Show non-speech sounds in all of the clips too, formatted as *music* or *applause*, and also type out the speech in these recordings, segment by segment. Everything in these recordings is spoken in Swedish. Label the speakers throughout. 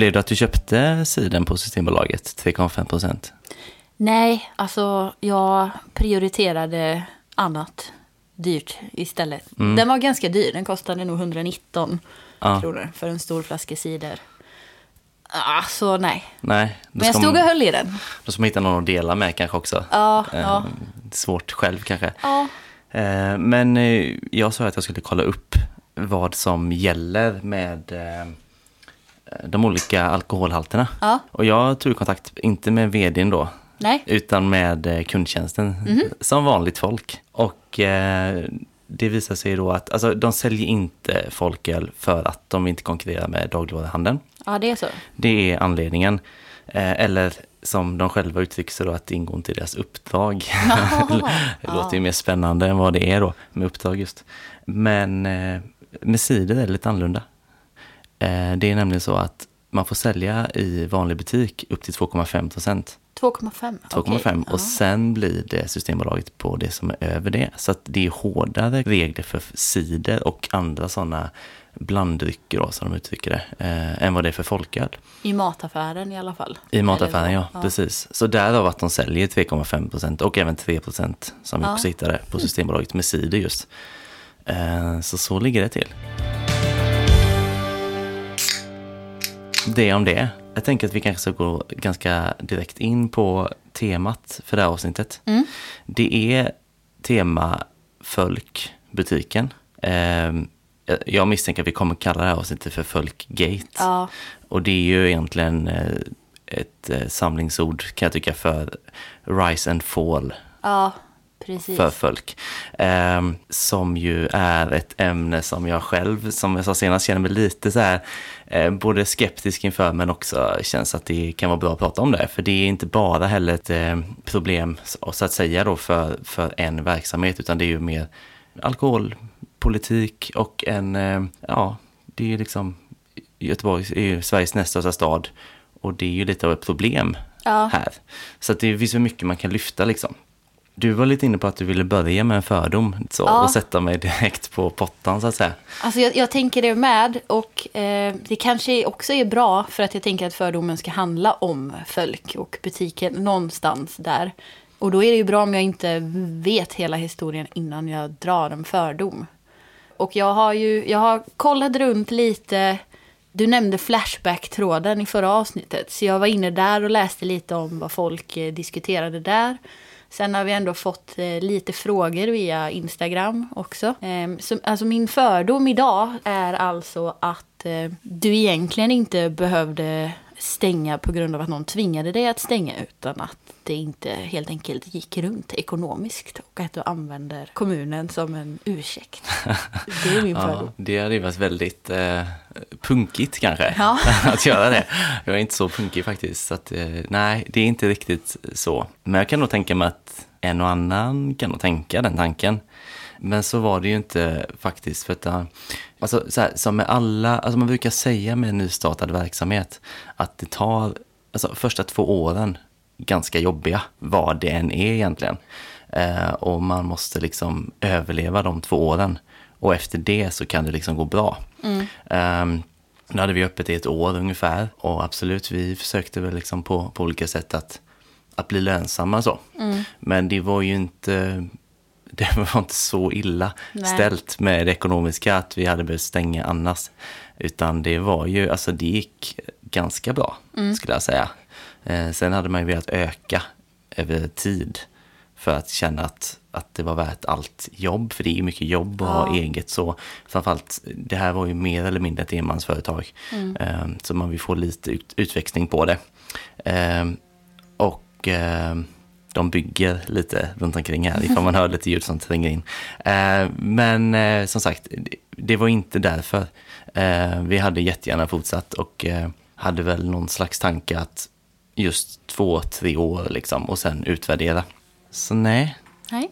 Speaker 1: Blev det att du köpte siden på Systembolaget, 3,5 procent?
Speaker 2: Nej, alltså jag prioriterade annat dyrt istället. Den var ganska dyr, den kostade nog 119
Speaker 1: Ja.
Speaker 2: kronor för en stor flaska cider. Ah, så nej.
Speaker 1: Nej,
Speaker 2: Men jag stod och höll i den.
Speaker 1: då ska man hitta någon att dela med kanske också.
Speaker 2: Ja,
Speaker 1: Eh,
Speaker 2: ja.
Speaker 1: Svårt själv kanske.
Speaker 2: Ja,
Speaker 1: Eh, Men eh, jag sa att jag skulle kolla upp vad som gäller med eh, de olika alkoholhalterna.
Speaker 2: Ja.
Speaker 1: Och jag tog kontakt, inte med vdn då,
Speaker 2: nej.
Speaker 1: utan med eh, kundtjänsten som vanligt folk. Och eh, det visar sig då att alltså, de säljer inte folköl för att de inte konkurrerar med dagligvaruhandeln.
Speaker 2: Ja, det är så.
Speaker 1: Det är anledningen. Eh, eller som de själva uttrycker sig då, att det ingår inte i deras uppdrag. *laughs* *laughs* det låter ju mer spännande än vad det är då, med uppdrag just. Men eh, med cider är det lite annorlunda. Eh, det är nämligen så att man får sälja i vanlig butik upp till 2,5 procent.
Speaker 2: 2,5.
Speaker 1: 2,5
Speaker 2: okej.
Speaker 1: och sen blir det Systembolaget på det som är över det. Så att det är hårdare regler för cider och andra sådana blanddrycker då, som de uttrycker det, eh, än vad det är för folköl.
Speaker 2: I mataffären i alla fall.
Speaker 1: I mataffären, ja,
Speaker 2: så.
Speaker 1: Precis. Så därav att de säljer 3,5 procent och även 3 procent som vi
Speaker 2: Ja.
Speaker 1: också hittade på *laughs* Systembolaget med cider just. Eh, Så så ligger det till. Det om det. Jag tänker att vi kanske ska gå ganska direkt in på temat för det här avsnittet.
Speaker 2: Mm.
Speaker 1: Det är tema Folkbutiken. Eh, Jag misstänker att vi kommer kalla det här avsnittet för Folkgate.
Speaker 2: Ja,
Speaker 1: Och det är ju egentligen eh, ett eh, samlingsord kan jag tycka för rise and fall
Speaker 2: ja, precis.
Speaker 1: för folk. Ehm, som ju är ett ämne som jag själv, som jag sa senast, känner mig lite så här eh, både skeptisk inför men också känns att det kan vara bra att prata om det. För det är inte bara heller ett eh, problem så att säga då för, för en verksamhet utan det är ju mer alkoholpolitik och en, eh, ja, det är ju liksom Göteborg är ju Sveriges näst största stad och det är ju lite av ett problem
Speaker 2: Ja.
Speaker 1: här. Så att det finns så mycket man kan lyfta liksom. Du var lite inne på att du ville börja med en fördom så,
Speaker 2: Ja.
Speaker 1: och sätta mig direkt på pottan så att säga.
Speaker 2: Alltså jag, jag tänker det med och eh, det kanske också är bra för att jag tänker att fördomen ska handla om folk och butiken någonstans där. Och då är det ju bra om jag inte vet hela historien innan jag drar en fördom. Och jag har ju, jag har kollat runt lite, du nämnde Flashback-tråden i förra avsnittet. Så jag var inne där och läste lite om vad folk eh, diskuterade där. Sen har vi ändå fått eh, lite frågor via Instagram också. Ehm, så, alltså min fördom idag är alltså att eh, du egentligen inte behövde stänga på grund av att någon tvingade dig att stänga utan att det inte helt enkelt gick runt ekonomiskt och att du använder kommunen som en ursäkt. *laughs* Det är min fördom.
Speaker 1: Ja, det hade ju varit väldigt eh, punkigt kanske
Speaker 2: Ja. *laughs*
Speaker 1: att göra det. Jag är inte så punkig faktiskt. Så att, eh, nej, det är inte riktigt så. Men jag kan nog tänka mig att en och annan kan nog tänka den tanken. Men så var det ju inte faktiskt. För att, eh, alltså, så här, som med alla, alltså man brukar säga med en nystartad verksamhet att det tar, alltså första två åren ganska jobbiga, vad det än är egentligen. Eh, och man måste liksom överleva de två åren. Och efter det så kan det liksom gå bra. Um, nu hade vi öppet i ett år ungefär. Och absolut, vi försökte väl liksom på, på olika sätt att, att bli lönsamma så. Men det var ju inte, *laughs* det var inte så illa
Speaker 2: Nej.
Speaker 1: ställt med det ekonomiska att vi hade behövt stänga annars. Utan det var ju, alltså det gick ganska bra skulle jag säga. Eh, sen hade man ju velat öka över tid för att känna att, att det var värt allt jobb, för det är ju mycket jobb att ha eget så. Framförallt, det här var ju mer eller mindre ett enmansföretag. Eh, så man vill få lite ut, utväxling på det. Eh, och de bygger lite runt omkring här, ifall man hör lite ljud som tränger in. Men som sagt, det, var inte därför. Vi hade jättegärna fortsatt och hade väl någon slags tanke att just två, tre år liksom och sen utvärdera. Så nej,
Speaker 2: Nej,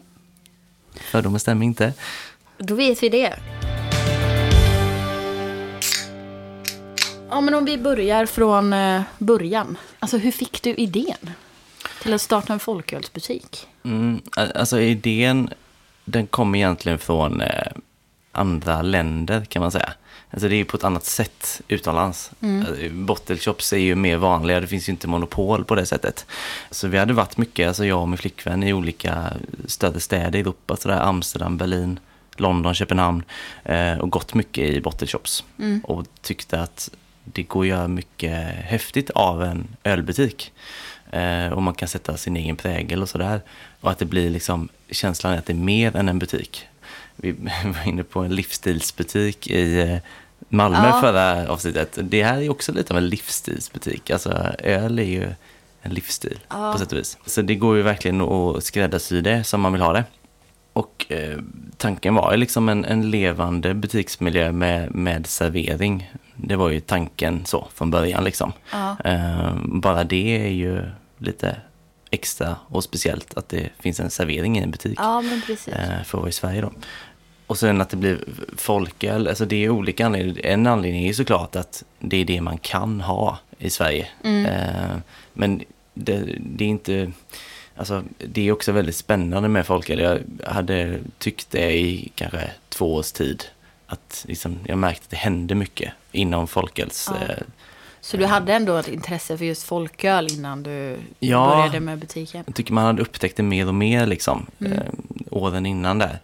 Speaker 1: fördomen stämmer inte.
Speaker 2: då vet vi det. Ja, men om vi börjar från eh, början. Alltså, hur fick du idén till att starta en folkölsbutik?
Speaker 1: Mm, alltså idén, den kom egentligen från eh, andra länder kan man säga. Alltså det är på ett annat sätt utomlands. Mm. Bottle shops är ju mer vanliga, det finns ju inte monopol på det sättet. Så vi hade varit mycket, alltså jag och min flickvän, i olika större städer i Europa, sådär Amsterdam, Berlin, London, Köpenhamn eh, och gått mycket i bottle shops. Mm. Och tyckte att det går att göra mycket häftigt av en ölbutik. Eh, och man kan sätta sin egen prägel och sådär. Och att det blir liksom känslan att det är mer än en butik. Vi *laughs* var inne på en livsstilsbutik i eh, Malmö ja. förra avsnittet. Det här är också lite av en livsstilsbutik. Alltså öl är ju en livsstil ja. på sätt och vis. Så det går ju verkligen att skräddarsy det som man vill ha det. Och eh, tanken var ju liksom en, en levande butiksmiljö med, med servering. Det var ju tanken så från början liksom. Ja. Eh, bara det är ju lite extra och speciellt att det finns en servering i en butik.
Speaker 2: Ja, men precis.
Speaker 1: Eh, för att vara i Sverige då. Och sen att det blir folköl, alltså det är olika anledningar. En anledning är såklart att det är det man kan ha i Sverige. Mm. Eh, men det, det, är inte, alltså det är också väldigt spännande med folköl. Jag hade tyckt det i kanske två års tid. Att liksom, jag märkte att det hände mycket inom folköls... Ja. Eh,
Speaker 2: så du hade ändå ett intresse för just folköl innan du ja, började med butiken?
Speaker 1: jag tycker man hade upptäckt det mer och mer liksom, mm. eh, åren innan där.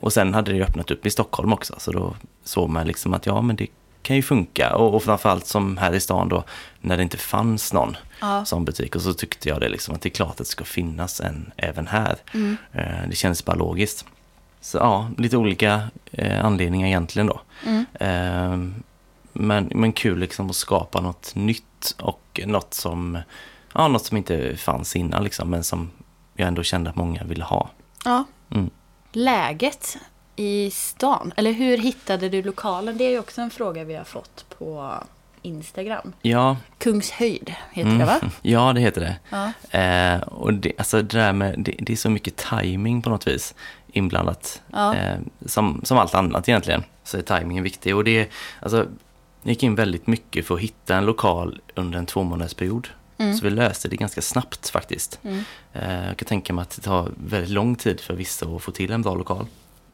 Speaker 1: Och sen hade det öppnat upp i Stockholm också, så då såg man liksom att ja, men det kan ju funka. Och, och framförallt som här i stan då, när det inte fanns någon ja. sån butik. Och så tyckte jag det liksom, att det är klart att det ska finnas en även här. Mm. Eh, det kändes bara logiskt. Så ja, lite olika eh, anledningar egentligen då. Mm. Eh, men, men kul liksom att skapa något nytt och något som, ja, något som inte fanns innan liksom, men som jag ändå kände att många ville ha.
Speaker 2: Ja. Mm. Läget i stan, eller hur hittade du lokalen? Det är ju också en fråga vi har fått på Instagram.
Speaker 1: Ja.
Speaker 2: Kungshöjd heter mm. det va? *laughs*
Speaker 1: Ja, det heter det. Ja. Eh, och det, alltså det där med, det, det, är så mycket timing på något vis inblandat. Ja. Eh, som, som allt annat egentligen så är timingen viktig. Och det, alltså, jag gick in väldigt mycket för att hitta en lokal under en tvåmånadersperiod. Mm. Så vi löste det ganska snabbt faktiskt. Mm. Eh, jag kan tänka mig att det tar väldigt lång tid för vissa att få till en bra lokal.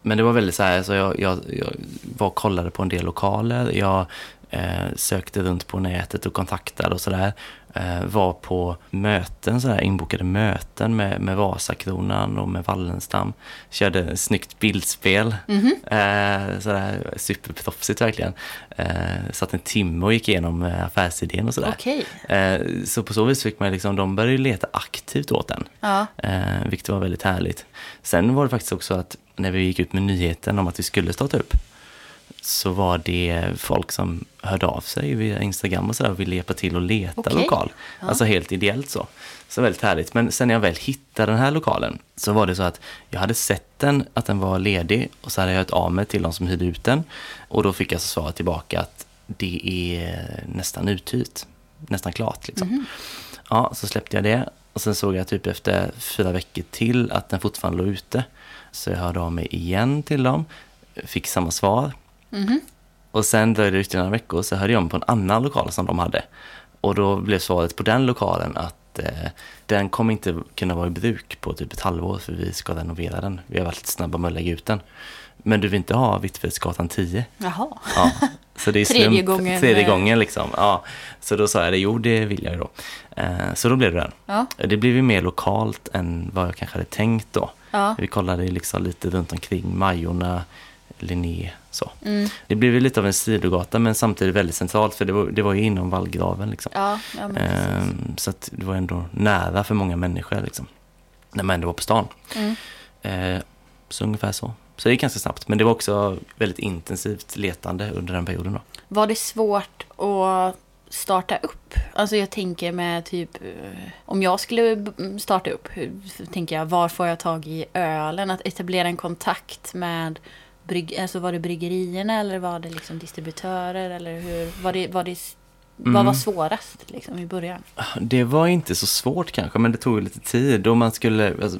Speaker 1: Men det var väldigt så här, så jag, jag, jag var och kollade på en del lokaler. Jag eh, sökte runt på nätet och kontaktade och sådär. Eh, var på möten, sådär, inbokade möten med, med Vasakronan och med Wallenstam. Körde snyggt bildspel. Mm -hmm. eh, sådär superproffsigt verkligen. Eh, satt en timme och gick igenom eh, affärsidén och sådär.
Speaker 2: Okay.
Speaker 1: Eh, så på så vis fick man liksom, de började leta aktivt åt den. Ja. Eh, vilket var väldigt härligt. Sen var det faktiskt också att när vi gick ut med nyheten om att vi skulle starta upp så var det folk som hörde av sig via Instagram och så och ville hjälpa till att leta okay. lokal. Ja. Alltså helt ideellt så. Så väldigt härligt. Men sen när jag väl hittade den här lokalen så var det så att jag hade sett den, att den var ledig och så hade jag hört av mig till de som hyrde ut den. Och då fick jag så svaret tillbaka att det är nästan uthyrt. Nästan klart liksom. Mm. Ja, så släppte jag det och sen såg jag typ efter fyra veckor till att den fortfarande låg ute. Så jag hörde av mig igen till dem, fick samma svar Mm. Och sen dröjde det ytterligare några veckor så hörde jag mig på en annan lokal som de hade. Och då blev svaret på den lokalen att eh, den kommer inte kunna vara i bruk på typ ett halvår för vi ska renovera den. Vi har varit lite snabba med att lägga ut den. Men du vill inte ha Hvitfeldtsgatan 10?
Speaker 2: Jaha.
Speaker 1: Ja, så det är *laughs*
Speaker 2: slump, tredje gången.
Speaker 1: Tredje gången liksom. Ja, så då sa jag det, jo det vill jag ju då. Eh, så då blev det den. Ja. Det blev ju mer lokalt än vad jag kanske hade tänkt då. Ja. Vi kollade liksom lite runt omkring Majorna, Linné. Så. Mm. Det blev lite av en sidogata men samtidigt väldigt centralt för det var, det var ju inom vallgraven. Liksom.
Speaker 2: Ja, ja,
Speaker 1: ehm, så det var ändå nära för många människor liksom, när man ändå var på stan. Mm. Ehm, så ungefär så. Så det gick ganska snabbt men det var också väldigt intensivt letande under den perioden. Då.
Speaker 2: Var det svårt att starta upp? Alltså jag tänker med typ, eh, om jag skulle starta upp, tänker jag, var får jag tag i ölen? Att etablera en kontakt med brygg, alltså var det bryggerierna eller var det liksom distributörer? Eller hur, var det, var det, mm. Vad var svårast liksom, i början?
Speaker 1: Det var inte så svårt kanske, men det tog lite tid. Och man skulle, alltså,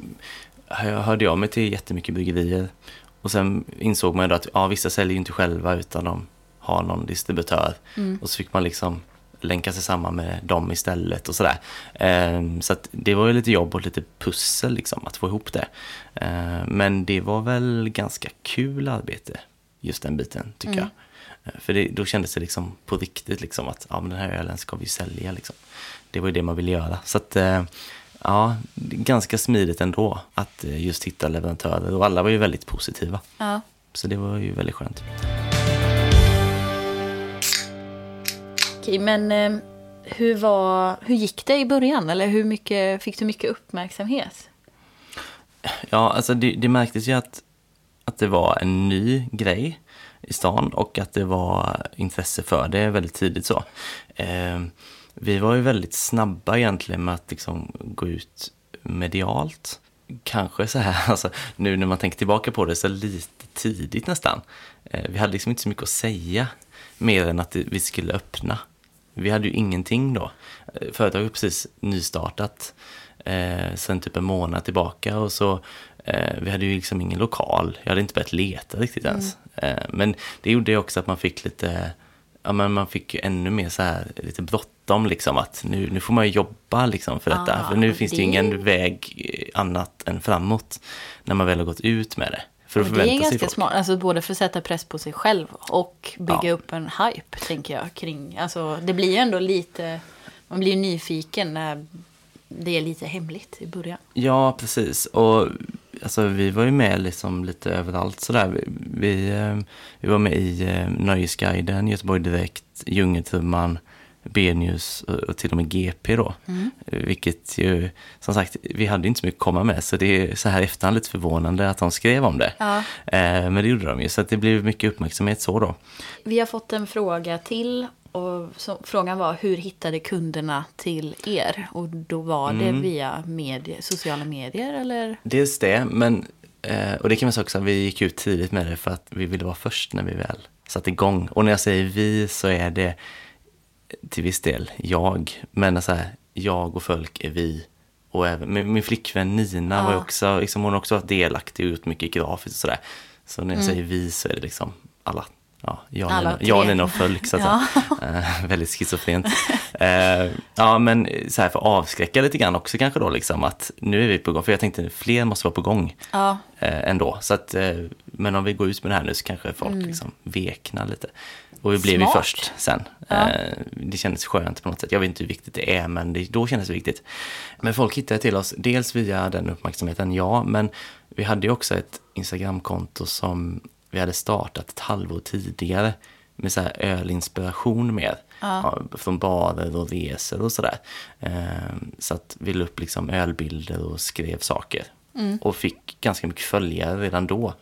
Speaker 1: jag hörde av mig till jättemycket bryggerier. Och sen insåg man ju att ja, vissa säljer inte själva utan de har någon distributör. Mm. Och så fick man liksom länka sig samman med dem istället och sådär. Ehm, så det var ju lite jobb och lite pussel liksom att få ihop det. Ehm, men det var väl ganska kul arbete just den biten, tycker jag. Eh, För det, då kändes det liksom på riktigt liksom att ja, men den här ölen ska vi sälja. Liksom. Det var ju det man ville göra. Så att, ja, ganska smidigt ändå att eh, just hitta leverantörer. Och alla var ju väldigt positiva.
Speaker 2: Ja.
Speaker 1: Så det var ju väldigt skönt.
Speaker 2: Okej, men eh, hur, var, hur gick det i början? Eller hur mycket, fick du mycket uppmärksamhet?
Speaker 1: Ja, alltså det, det märktes ju att, att det var en ny grej i stan och att det var intresse för det väldigt tidigt så. Eh, vi var ju väldigt snabba egentligen med att liksom gå ut medialt. Kanske så här, *laughs* alltså, nu när man tänker tillbaka på det, så lite tidigt nästan. Eh, vi hade liksom inte så mycket att säga mer än att vi skulle öppna. Vi hade ju ingenting då. Eh, Företaget var precis nystartat eh, sen typ en månad tillbaka och så eh, vi hade ju liksom ingen lokal. Jag hade inte börjat leta riktigt ens. Eh, men det gjorde ju också att man fick lite, ja men man fick ju ännu mer så här lite bråttom liksom att nu, nu får man ju jobba liksom för detta.
Speaker 2: Ah,
Speaker 1: för nu finns det ju ingen väg annat än framåt när man väl har gått ut med det. För att
Speaker 2: Och det är
Speaker 1: förvänta sig
Speaker 2: ganska
Speaker 1: folk.
Speaker 2: smart, alltså både för att sätta press på sig själv och bygga
Speaker 1: Ja.
Speaker 2: upp en hype, tänker jag. kring, alltså, Det blir ju ändå lite, man blir ju nyfiken när det är lite hemligt i början.
Speaker 1: Ja, precis. Och alltså, vi var ju med liksom lite överallt sådär. Vi, vi, eh, vi var med i eh, Nöjesguiden, Göteborg Direkt, Djungeltrumman, B-news och, och till och med GP då. Eh, Vilket ju, som sagt, vi hade inte så mycket att komma med. Så det är så här efterhand lite förvånande att de skrev om det.
Speaker 2: Ja.
Speaker 1: Eh, men det gjorde de ju, så att det blev mycket uppmärksamhet så då.
Speaker 2: Vi har fått en fråga till. Och så, frågan var hur hittade kunderna till er? Och då var det
Speaker 1: Mm.
Speaker 2: via medie, sociala medier eller?
Speaker 1: Dels det, men eh, och det kan man säga också, vi gick ut tidigt med det för att vi ville vara först när vi väl satte igång. Och när jag säger vi så är det till viss del jag, men alltså här, jag och folk är vi. Och även min, min flickvän Nina var
Speaker 2: Ja.
Speaker 1: också, liksom, hon har också varit delaktig och gjort mycket grafiskt och sådär. Så när jag säger vi så är det liksom alla. Ja, jag,
Speaker 2: Alla
Speaker 1: Nina, jag Nina och Fölk så säga. Eh, väldigt schizofrent. Eh, ja, men så här för att avskräcka lite grann också kanske då liksom att nu är vi på gång. För jag tänkte fler måste vara på gång
Speaker 2: Ja,
Speaker 1: eh, ändå. Så att, men om vi går ut med det här nu så kanske folk liksom veknar lite. Och vi blev ju
Speaker 2: Mm. Smart.
Speaker 1: först sen.
Speaker 2: Ja.
Speaker 1: Eh, det kändes skönt på något sätt. Jag vet inte hur viktigt det är, men det, då kändes det viktigt. Men folk hittade till oss, dels via den uppmärksamheten, ja, men vi hade ju också ett Instagramkonto som vi hade startat ett halvår tidigare med så här ölinspiration med. Ja, från barer och resor och sådär. Eh, så att vi la upp liksom ölbilder och skrev saker. Och fick ganska mycket följare redan då.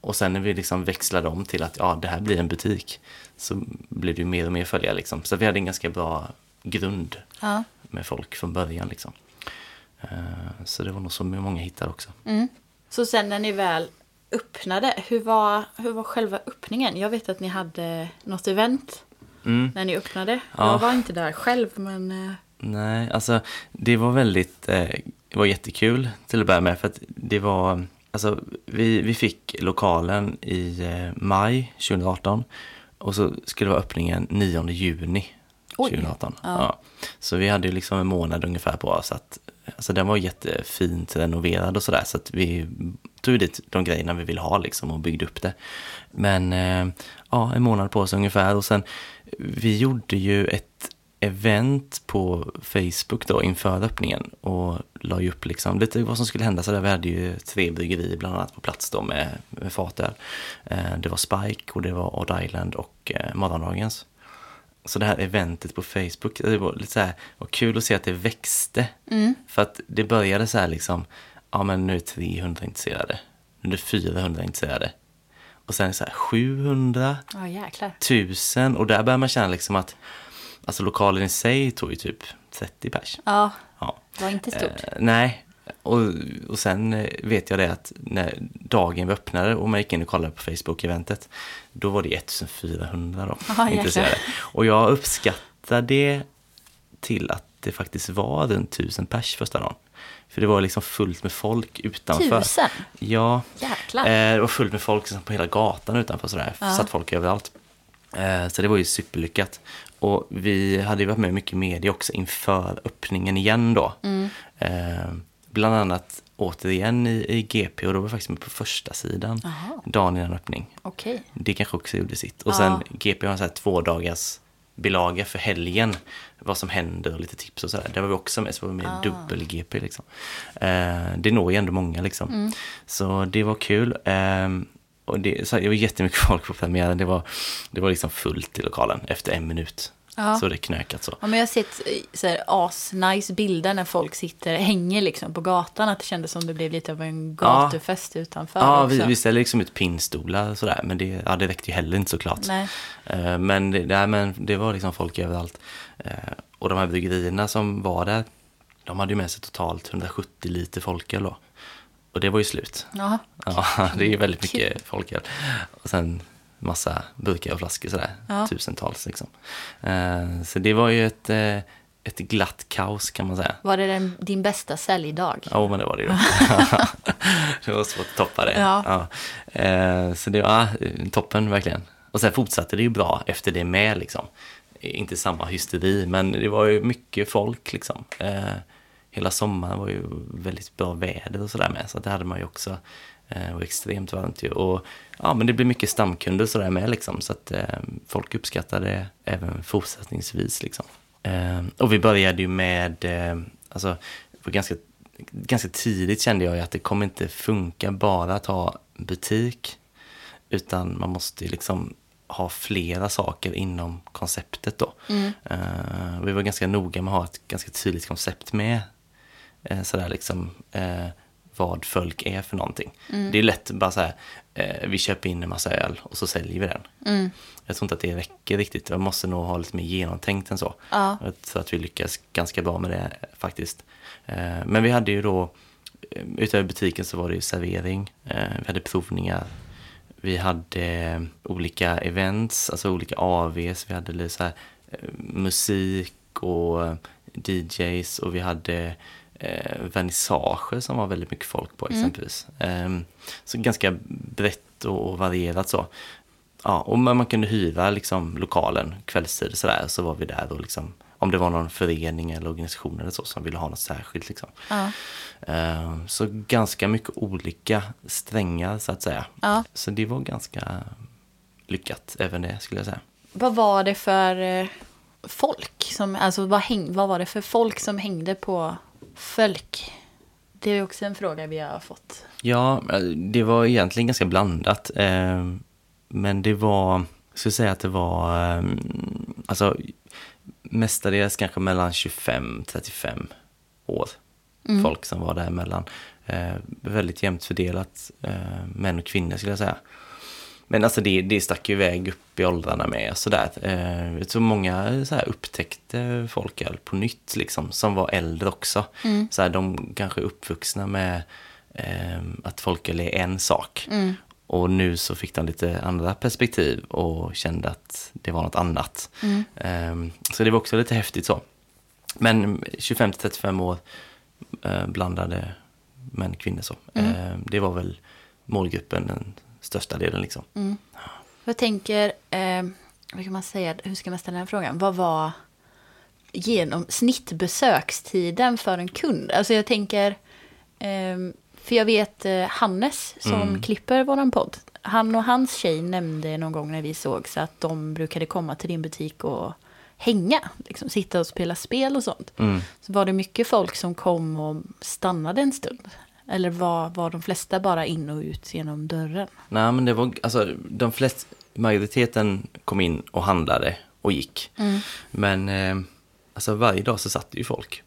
Speaker 1: Och sen när vi liksom växlade om till att ja, det här blir en butik så blev det ju mer och mer följare. Liksom. Så vi hade en ganska bra grund
Speaker 2: ja.
Speaker 1: med folk från början. Liksom. Eh, Så det var nog så många hittade också.
Speaker 2: Så sen när ni väl öppnade, hur var, hur var själva öppningen? Jag vet att ni hade något event när ni öppnade.
Speaker 1: Ja.
Speaker 2: Jag var inte där själv, men... eh,
Speaker 1: Nej, alltså det var väldigt, eh, det var jättekul till att börja med för att det var, alltså vi, vi fick lokalen i maj 2018 och så skulle det vara öppningen 9 juni
Speaker 2: Oj,
Speaker 1: 2018.
Speaker 2: ja.
Speaker 1: Ja. Så vi hade ju liksom en månad ungefär på oss att, alltså den var jättefint renoverad och sådär så att vi tog dit de grejerna vi ville ha liksom och byggde upp det. Men eh, ja, en månad på oss ungefär och sen vi gjorde ju ett event på Facebook då inför öppningen och la ju upp liksom lite vad som skulle hända. Så där vi hade ju tre bryggerier bland annat på plats då med, med fatöl. Eh, det var Spike och det var Odd Island och eh, Morgondagens. Så det här eventet på Facebook, det var lite så här, var kul att se att det växte. För att det började så här liksom, ja men nu är 300 intresserade, nu är det 400 intresserade. Och sen så här 700,
Speaker 2: Ja, jäklar.
Speaker 1: tusen och där börjar man känna liksom att alltså lokalen i sig tog ju typ 30 pers.
Speaker 2: Ja,
Speaker 1: Ja.
Speaker 2: det var inte stort.
Speaker 1: Eh, nej, och, och sen eh, vet jag det att när dagen vi öppnade och man gick in och kollade på Facebook-eventet, då var det 1400 då,
Speaker 2: jäklar.
Speaker 1: intresserade. Och jag uppskattar det till att det faktiskt var runt 1000 pers första dagen. För det var liksom fullt med folk utanför.
Speaker 2: Tusen?
Speaker 1: Ja,
Speaker 2: Jäklar.
Speaker 1: Eh, det var fullt med folk liksom på hela gatan utanför sådär.
Speaker 2: Ja.
Speaker 1: Satt folk överallt. Eh, så det var ju superlyckat. Och vi hade ju varit med mycket media också inför öppningen igen då.
Speaker 2: Mm.
Speaker 1: Eh, bland annat återigen i, i GP och då var jag faktiskt med på första sidan
Speaker 2: Jaha.
Speaker 1: dagen innan öppning.
Speaker 2: Okej.
Speaker 1: Det kanske också gjorde sitt. Och sen GP har en så här två dagars bilaga för helgen. Vad som händer och lite tips och sådär. Där var vi också med, så var vi med
Speaker 2: Ah.
Speaker 1: dubbel-GP liksom. Eh, det når ju ändå många liksom.
Speaker 2: Mm.
Speaker 1: Så det var kul. Eh, och det, så det var jättemycket *laughs* folk på premiären. Det var, det var liksom fullt i lokalen efter en minut.
Speaker 2: Ja.
Speaker 1: Så det knökat så.
Speaker 2: Ja, men jag har sett eh, så här, as-nice bilder när folk sitter, hänger liksom på gatan. Att det kändes som det blev lite av en gatufest utanför
Speaker 1: Ja,
Speaker 2: också.
Speaker 1: vi, vi ställde liksom ut pinnstolar sådär. Men det, ja, det räckte ju heller inte såklart.
Speaker 2: Nej.
Speaker 1: Eh, Men det, nej, men det var liksom folk överallt. Eh, Och de här bryggerierna som var där, de hade ju med sig totalt 170 liter folköl då. Och det var ju slut.
Speaker 2: Jaha.
Speaker 1: Ja, *laughs* det är ju väldigt mycket folköl. Och sen massa burkar och flaskor sådär,
Speaker 2: Ja.
Speaker 1: tusentals liksom. Eh, Så det var ju ett, eh, ett glatt kaos kan man säga.
Speaker 2: Var det den, din bästa säljdag?
Speaker 1: Ja, men det var det ju. *laughs* *laughs* det var svårt att toppa det.
Speaker 2: Ja.
Speaker 1: Eh, Så det var ja, toppen verkligen. Och sen fortsatte det ju bra efter det med liksom. Inte samma hysteri, men det var ju mycket folk liksom. Hela sommaren var ju väldigt bra väder och sådär med, så det hade man ju också. Eh, var extremt varmt ju. Och ja, men det blev mycket stamkunder sådär med liksom, så att eh, folk uppskattade det även fortsättningsvis liksom. Eh, Och vi började ju med, eh, alltså, ganska, ganska tidigt kände jag ju att det kommer inte funka bara att ha butik, utan man måste ju liksom ha flera saker inom konceptet då. Eh, vi var ganska noga med att ha ett ganska tydligt koncept med eh, sådär liksom eh, vad folk är för någonting. Det är lätt bara säga eh, vi köper in en massa öl och så säljer vi den. Jag tror inte att det räcker riktigt. Jag måste nog ha lite mer genomtänkt än så.
Speaker 2: Ja.
Speaker 1: Jag tror att vi lyckas ganska bra med det faktiskt. Eh, Men vi hade ju då, eh, utöver butiken så var det ju servering, eh, vi hade provningar, vi hade eh, olika events, alltså olika AVs, vi hade lite så här, musik och DJs och vi hade eh, vernissager som var väldigt mycket folk på exempelvis. Ehm, så ganska brett och, varierat så. Ja, och man, man kunde hyra liksom lokalen kvällstid sådär, så var vi där och liksom, om det var någon förening eller organisation eller så som ville ha något särskilt liksom.
Speaker 2: Ja.
Speaker 1: Ehm, så ganska mycket olika strängar så att säga.
Speaker 2: Ja.
Speaker 1: Så det var ganska lyckat även det skulle jag säga.
Speaker 2: Vad var det för eh, folk? Som, alltså, vad, häng, vad var det för folk som hängde på folk? Det är också en fråga vi har fått.
Speaker 1: Ja, det var egentligen ganska blandat. Eh, Men det var, jag skulle säga att det var, eh, alltså mestadels kanske mellan 25-35 år. Folk som var däremellan. Eh, Väldigt jämnt fördelat, eh, män och kvinnor skulle jag säga. Men alltså det, det stack ju iväg upp i åldrarna med sådär. Eh, jag tror många så här upptäckte folköl på nytt liksom, som var äldre också. Så här, de kanske är uppvuxna med eh, att folköl är en sak. Och nu så fick de lite andra perspektiv och kände att det var något annat. Eh, så det var också lite häftigt så. Men 25-35 år eh, blandade män kvinnor så. Eh, det var väl målgruppen största delen liksom.
Speaker 2: Jag tänker, eh, vad kan man säga, hur ska man ställa den frågan? Vad var genom snittbesökstiden för en kund? Alltså jag tänker, eh, för jag vet eh, Hannes som klipper våran podd. Han och hans tjej nämnde någon gång när vi sågs att de brukade komma till din butik och hänga, liksom sitta och spela spel och sånt. Så var det mycket folk som kom och stannade en stund? Eller var, var de flesta bara in och ut genom dörren?
Speaker 1: Nej men det var, alltså de flesta, majoriteten kom in och handlade och gick. Men eh, alltså varje dag så satt det ju folk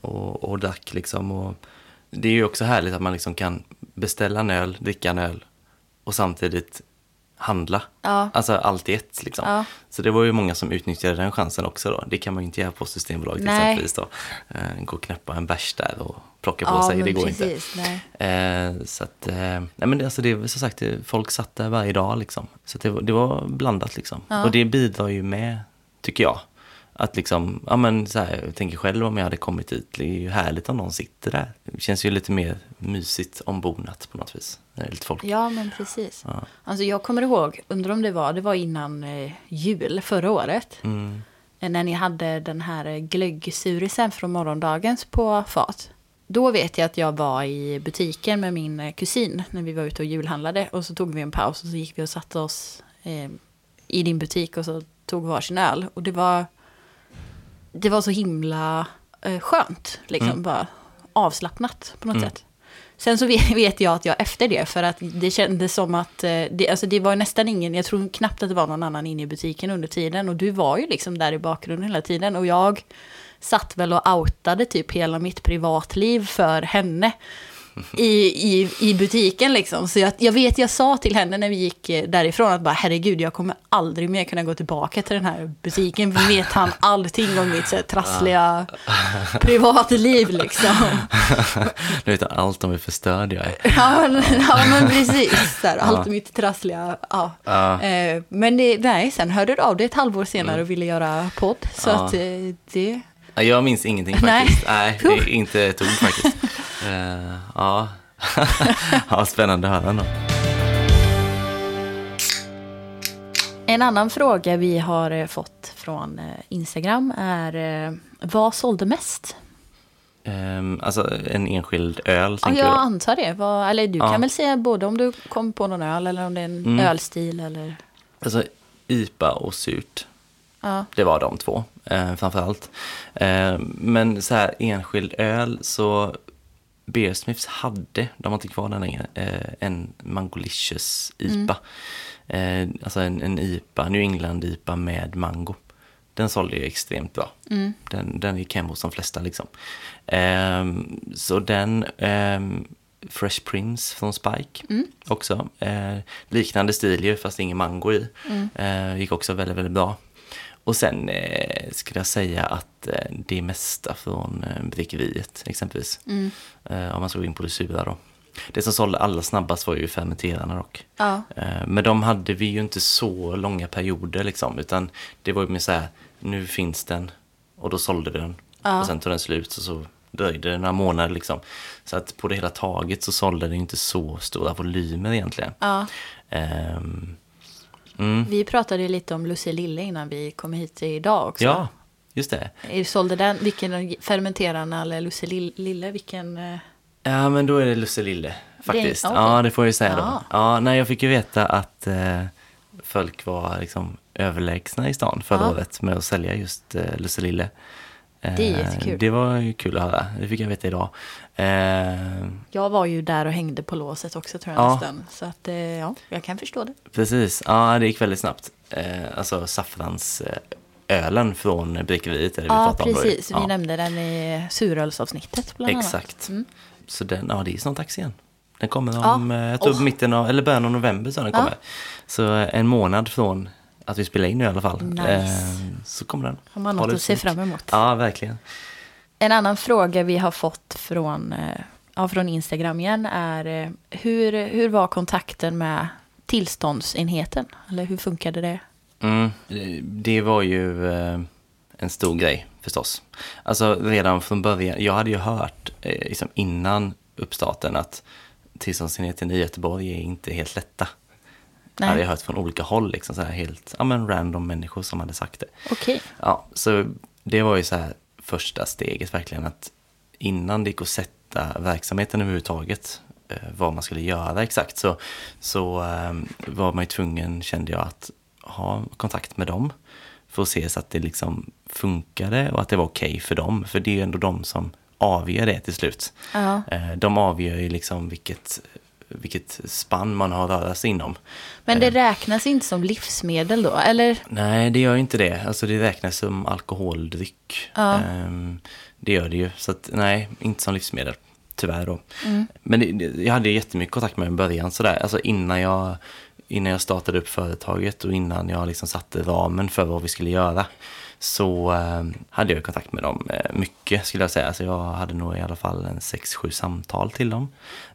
Speaker 1: och, och drack liksom. Och det är ju också härligt att man liksom kan beställa en öl, dricka en öl och samtidigt handla.
Speaker 2: Ja.
Speaker 1: Alltså allt i ett liksom.
Speaker 2: Ja.
Speaker 1: Så det var ju många som utnyttjade den chansen också då. Det kan man ju inte göra på Systembolaget
Speaker 2: Nej.
Speaker 1: exempelvis då. Eh, gå och knäppa en bärs där och plocka på
Speaker 2: Ja,
Speaker 1: sig, det går
Speaker 2: precis,
Speaker 1: inte. Eh, så att, eh, nej men det, alltså det, som sagt, det, folk satt där varje dag liksom. Så det, var- det var blandat liksom. Och det bidrar ju med, tycker jag. Att liksom, ja men så här, jag tänker själv om jag hade kommit dit, det är ju härligt om någon sitter där. Det känns ju lite mer mysigt ombonat på något vis. Lite folk.
Speaker 2: Ja, men precis. Alltså jag kommer ihåg, undrar om det var, det var innan eh, jul förra året.
Speaker 1: Mm.
Speaker 2: Eh, När ni hade den här eh, glöggsurisen från morgondagens på fat. Då vet jag att jag var i butiken med min eh, kusin när vi var ute och julhandlade. Och så tog vi en paus och så gick vi och satte oss eh, i din butik och så tog varsin öl. Och det var, det var så himla eh, skönt, liksom
Speaker 1: Mm.
Speaker 2: bara avslappnat på något
Speaker 1: Mm.
Speaker 2: sätt. Sen så *laughs* vet jag att jag efter det, för att det kändes som att eh, det, alltså det var nästan ingen, jag tror knappt att det var någon annan inne i butiken under tiden. Och du var ju liksom där i bakgrunden hela tiden. Och jag satt väl och outade typ hela mitt privatliv för henne. I, i, i butiken liksom. Så jag, jag vet, jag sa till henne när vi gick eh, därifrån att bara herregud, jag kommer aldrig mer kunna gå tillbaka till den här butiken. Vet han *laughs* allting om mitt så här, trassliga privatliv liksom. *laughs*
Speaker 1: Nu vet jag allt om hur förstörd jag är. *laughs*
Speaker 2: Ja, men, ja, men precis. Här, allt mitt trassliga. Ja.
Speaker 1: Ja.
Speaker 2: Eh, men det, nej, sen hörde du av dig ett halvår senare och ville göra podd. Så
Speaker 1: Ja.
Speaker 2: att eh, det...
Speaker 1: Ja, Jag minns ingenting
Speaker 2: Nej.
Speaker 1: faktiskt. Nej, det är inte ett ord faktiskt. *laughs* Eh, ja. *laughs* ja, spännande att höra ändå.
Speaker 2: En annan fråga vi har eh, fått från eh, Instagram är vad sålde mest?
Speaker 1: Um, alltså en enskild öl,
Speaker 2: Ja, jag
Speaker 1: du?
Speaker 2: antar det. Vad, eller du
Speaker 1: Ja.
Speaker 2: kan väl säga både om du kom på någon öl eller om det är en
Speaker 1: Mm.
Speaker 2: ölstil eller...
Speaker 1: Alltså IPA och surt.
Speaker 2: Ja.
Speaker 1: Det var de två, eh, framför allt. Eh, men så här enskild öl så Beersmiths hade, de har inte kvar den längre, eh, en Mangolicious IPA. Eh, alltså en, en IPA, New England IPA med mango. Den sålde ju extremt bra. Den, den gick hem hos de flesta liksom. Ehm, så den, ehm, Fresh Prince från Spike också. Eh, liknande stil ju, fast ingen mango i. Eh, gick också väldigt, väldigt bra. Och sen eh, skulle jag säga att eh, det mesta från eh, bryggeriet exempelvis. Eh, om man ska gå in på det sura då. Det som sålde allra snabbast var ju fermenterarna dock.
Speaker 2: Ja.
Speaker 1: Eh, Men de hade vi ju inte så långa perioder liksom, utan det var ju mer så här, nu finns den och då sålde den.
Speaker 2: Ja.
Speaker 1: Och sen tog den slut och så dröjde det några månader liksom. Så att på det hela taget så sålde det inte så stora volymer egentligen.
Speaker 2: Ja.
Speaker 1: Ehm, mm.
Speaker 2: Vi pratade lite om Lucie Lille innan vi kom hit idag också.
Speaker 1: Ja, just det.
Speaker 2: Eh, Sålde den, vilken fermenterarna eller Lill- Lille, vilken... eh,
Speaker 1: Ja, men då är det Lusse Lille faktiskt.
Speaker 2: okej.
Speaker 1: Ja, det får jag ju säga
Speaker 2: Ja.
Speaker 1: då. Ja, nej, jag fick ju veta att eh, folk var liksom överlägsna i stan förra
Speaker 2: Ja.
Speaker 1: året med att sälja just eh, Lusse Lille. Eh,
Speaker 2: Det är jättekul.
Speaker 1: Det var ju kul att höra. Det fick jag veta idag. Eh,
Speaker 2: Jag var ju där och hängde på låset också tror jag
Speaker 1: Ja.
Speaker 2: nästan. Så att, eh, ja, jag kan förstå det.
Speaker 1: precis. Ja, det gick väldigt snabbt. Eh, alltså saffrans eh, ölen från bryggeriet. vi
Speaker 2: Ja, precis. Vi
Speaker 1: Ja.
Speaker 2: nämnde den i surölsavsnittet bland annat.
Speaker 1: Exakt.
Speaker 2: Mm.
Speaker 1: Så den, ja det är snart dags igen. Den kommer
Speaker 2: Ja.
Speaker 1: om, eh, jag tror
Speaker 2: Åh.
Speaker 1: mitten av, eller början av november så den
Speaker 2: Ja.
Speaker 1: kommer. Så eh, en månad från att vi spelar in nu i alla fall.
Speaker 2: Nice.
Speaker 1: Eh, så kommer den.
Speaker 2: Har man något att se fram emot.
Speaker 1: Ja, verkligen.
Speaker 2: En annan fråga vi har fått från, eh, ja, från Instagram igen är eh, hur, hur var kontakten med tillståndsenheten? Eller hur funkade det?
Speaker 1: Mm, det var ju eh, en stor grej förstås. Alltså redan från början, jag hade ju hört liksom innan uppstarten att tillståndsenheten i Göteborg är inte helt lätta.
Speaker 2: Nej.
Speaker 1: hade jag hört från olika håll, liksom så här helt ja, men random människor som hade sagt det.
Speaker 2: Okej.
Speaker 1: Ja, så det var ju så här första steget verkligen att innan det gick att sätta verksamheten överhuvudtaget, eh, vad man skulle göra exakt, så, så eh, var man ju tvungen, kände jag, att ha kontakt med dem för att se så att det liksom funkade och att det var okej för dem. För det är ju ändå de som avgör det till slut.
Speaker 2: Ja.
Speaker 1: Eh, De avgör ju liksom vilket, vilket spann man har att röra sig inom.
Speaker 2: Men det räknas inte som livsmedel då? Eller?
Speaker 1: Nej, det gör inte det. Alltså det räknas som alkoholdryck.
Speaker 2: Ja.
Speaker 1: Ehm, det gör det ju. Så att, nej, inte som livsmedel. Tyvärr då. Men det, det, jag hade jättemycket kontakt med i början sådär. Alltså innan jag, innan jag startade upp företaget och innan jag liksom satte ramen för vad vi skulle göra. Så eh, hade jag kontakt med dem eh, mycket skulle jag säga. Så jag hade nog i alla fall en sex sju samtal till dem.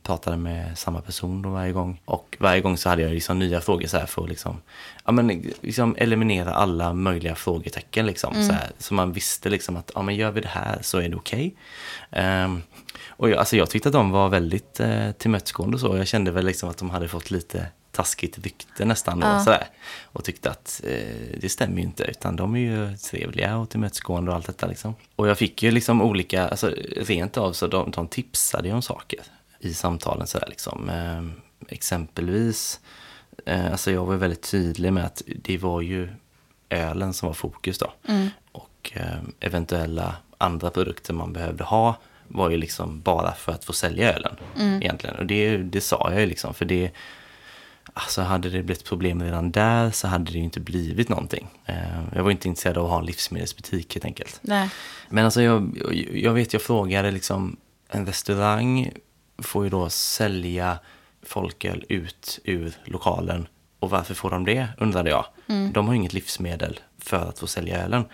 Speaker 1: Pratade med samma person då varje gång. Och varje gång så hade jag liksom nya frågor så här för att liksom, ja, men liksom eliminera alla möjliga frågetecken. Liksom, så, här, så man visste liksom att ja, men gör vi det här så är det okej. Ehm, och jag, alltså jag tyckte att de var väldigt eh, tillmötesgående och så. Jag kände väl liksom att de hade fått lite taskigt rykte nästan då,
Speaker 2: Ja.
Speaker 1: sådär. Och tyckte att eh, det stämmer ju inte, utan de är ju trevliga och tillmötesgående och allt detta liksom. Och jag fick ju liksom olika, alltså rent av så de, de tipsade ju om saker i samtalen sådär liksom. Eh, exempelvis, eh, alltså jag var väldigt tydlig med att det var ju ölen som var fokus då. Och eh, eventuella andra produkter man behövde ha var ju liksom bara för att få sälja ölen egentligen. Och det, det sa jag ju liksom, för det, alltså hade det blivit problem redan där så hade det ju inte blivit någonting. Eh, jag var inte intresserad av att ha en livsmedelsbutik helt enkelt.
Speaker 2: Nej.
Speaker 1: Men alltså jag, jag vet, jag frågade liksom, en restaurang får ju då sälja folköl ut ur lokalen. Och varför får de det, undrade jag. De har ju inget livsmedel för att få sälja ölen.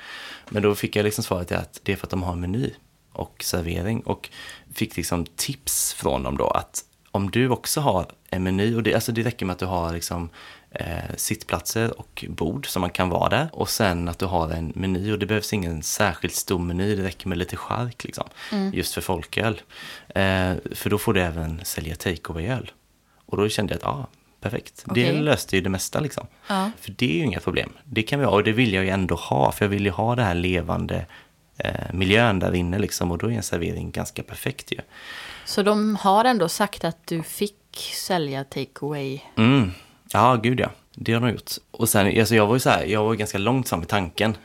Speaker 1: Men då fick jag liksom svaret att det är för att de har en meny och servering. Och fick liksom tips från dem då att om du också har en meny, och det, alltså det räcker med att du har liksom, eh, sittplatser och bord som man kan vara där. Och sen att du har en meny och det behövs ingen särskilt stor meny, det räcker med lite chark liksom. Just för folköl. Eh, för då får du även sälja take away-öl. Och då kände jag att, ja, ah, perfekt. Det
Speaker 2: Okej.
Speaker 1: löste ju det mesta liksom.
Speaker 2: Ja.
Speaker 1: För det är ju inga problem. Det kan vi ha och det vill jag ju ändå ha. För jag vill ju ha det här levande eh, miljön där inne liksom. Och då är en servering ganska perfekt ju.
Speaker 2: Så de har ändå sagt att du fick sälja takeaway.
Speaker 1: Mm. Ja, gud ja. Det har de gjort. Och sen, alltså jag var ju så här, jag var ganska långt fram i tanken.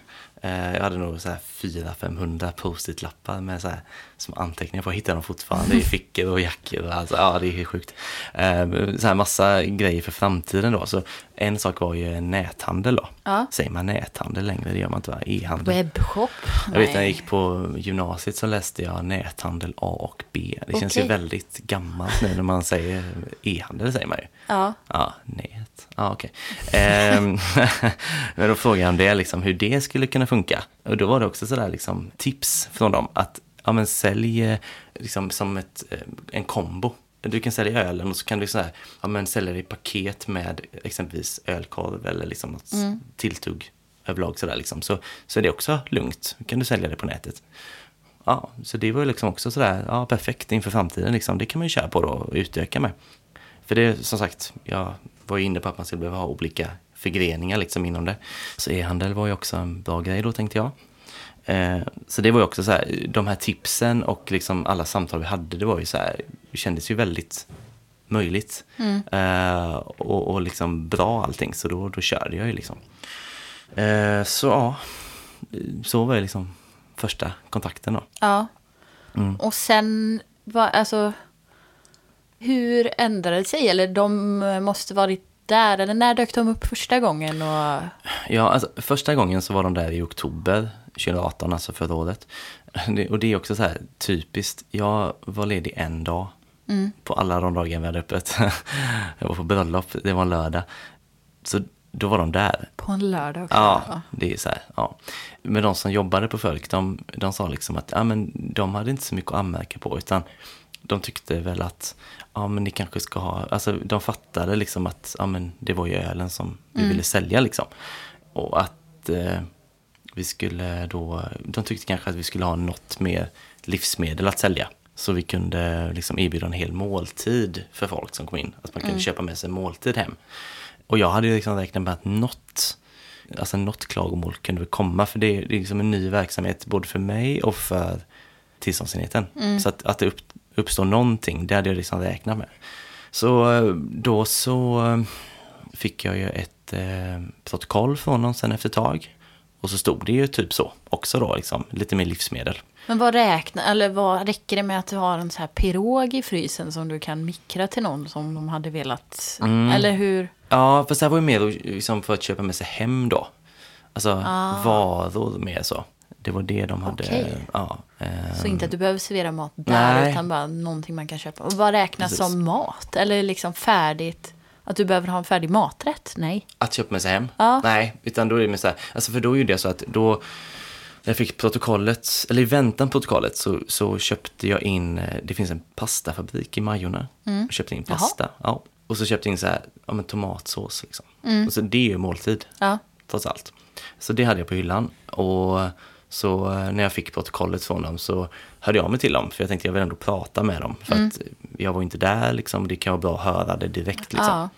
Speaker 1: Eh, jag hade nog så här 400-500 post-it-lappar med så här, som anteckningar på. Jag hittar dem fortfarande i *laughs* fickor och jackor. Och alltså, ja, det är helt sjukt. Eh, så här massa grejer för framtiden då. Så en sak var ju näthandel då.
Speaker 2: Ja.
Speaker 1: Säger man näthandel längre? Det gör man inte va? E-handel.
Speaker 2: Webbshop?
Speaker 1: Jag vet när jag gick på gymnasiet så läste jag näthandel A och B. Det känns ju väldigt gammalt nu när man säger e-handel säger man ju.
Speaker 2: Ja.
Speaker 1: Ja, nät. Ja, okej. Ehm, *laughs* men då frågade jag om det, liksom, hur det skulle kunna funka. Och då var det också sådär liksom, tips från dem att ja, men sälj eh, liksom, som ett, eh, en kombo. Du kan sälja ölen och så kan du så här, ja, men sälja det i paket med exempelvis ölkorv eller liksom något tilltugg överlag. Sådär, liksom. så, så är det också lugnt. kan du sälja det på nätet. Ja, så det var ju liksom också sådär, ja perfekt inför framtiden liksom. Det kan man ju köra på då och utöka med. För det är som sagt, jag var ju inne på att man skulle behöva ha olika förgreningar liksom inom det. Så e-handel var ju också en bra grej då tänkte jag. Eh, så det var ju också så här, de här tipsen och liksom alla samtal vi hade, det var ju så här, det kändes ju väldigt möjligt. Eh, och, och liksom bra allting, så då, då körde jag ju liksom. Eh, så ja, så var ju liksom första kontakten då.
Speaker 2: Ja.
Speaker 1: Mm.
Speaker 2: Och sen, var, alltså, hur ändrade det sig? Eller de måste varit där? Eller när dök de upp första gången? Och,
Speaker 1: Ja, alltså, första gången så var de där i oktober 2018, alltså förra året. Och det är också så här typiskt. Jag var ledig en dag på alla de dagar vi hade öppet. *laughs* jag var på bröllop, det var en lördag. Så då var de där.
Speaker 2: på en lördag också?
Speaker 1: Ja, det är så här. Ja. Men de som jobbade på Fölk, de, de sa liksom att ja, men de hade inte så mycket att anmärka på, utan de tyckte väl att ja, men ni kanske ska ha, alltså de fattade liksom att ja, men det var ju ölen som vi ville sälja liksom. Och att eh, vi skulle då, de tyckte kanske att vi skulle ha något mer livsmedel att sälja. Så vi kunde liksom erbjuda en hel måltid för folk som kom in. Att man kunde köpa med sig en måltid hem. Och jag hade liksom räknat med att något, alltså något klagomål kunde väl komma. För det är, det är liksom en ny verksamhet både för mig och för tillståndsenheten. Så att, att det upp, uppstår någonting, det hade jag liksom räknat med. Så eh, då så eh, fick jag ju ett eh, protokoll från honom sen efter ett tag. Och så stod det ju typ så också då, liksom, lite mer livsmedel.
Speaker 2: Men vad räknar, eller vad räcker det med att du har en så här pirog i frysen som du kan mikra till någon som de hade velat?
Speaker 1: Mm.
Speaker 2: Eller hur?
Speaker 1: Ja, fast det här var ju mer liksom för att köpa med sig hem då. Alltså varor mer så. Det var det de hade.
Speaker 2: Okej.
Speaker 1: Ja,
Speaker 2: Så inte att du behöver servera mat där,
Speaker 1: Nej.
Speaker 2: utan bara någonting man kan köpa. Och vad räknas
Speaker 1: Precis.
Speaker 2: som mat? Eller liksom färdigt? Att du behöver ha en färdig maträtt? Nej.
Speaker 1: Att köpa med sig hem?
Speaker 2: Ja.
Speaker 1: Nej, utan då är det mer så här, alltså för då är det så att då, när jag fick protokollet, eller i väntan på protokollet så, så köpte jag in, eh, det finns en pastafabrik i Majorna. Jag köpte in
Speaker 2: Jaha.
Speaker 1: pasta, ja. Och så köpte jag in så här, ja men tomatsås liksom. Och så det är ju måltid,
Speaker 2: Ja.
Speaker 1: trots allt. Så det hade jag på hyllan. Och så eh, när jag fick protokollet från dem så hörde jag mig till dem. För jag tänkte jag vill ändå prata med dem. För att jag var inte där liksom. Det kan vara bra att höra det direkt liksom.
Speaker 2: Ja.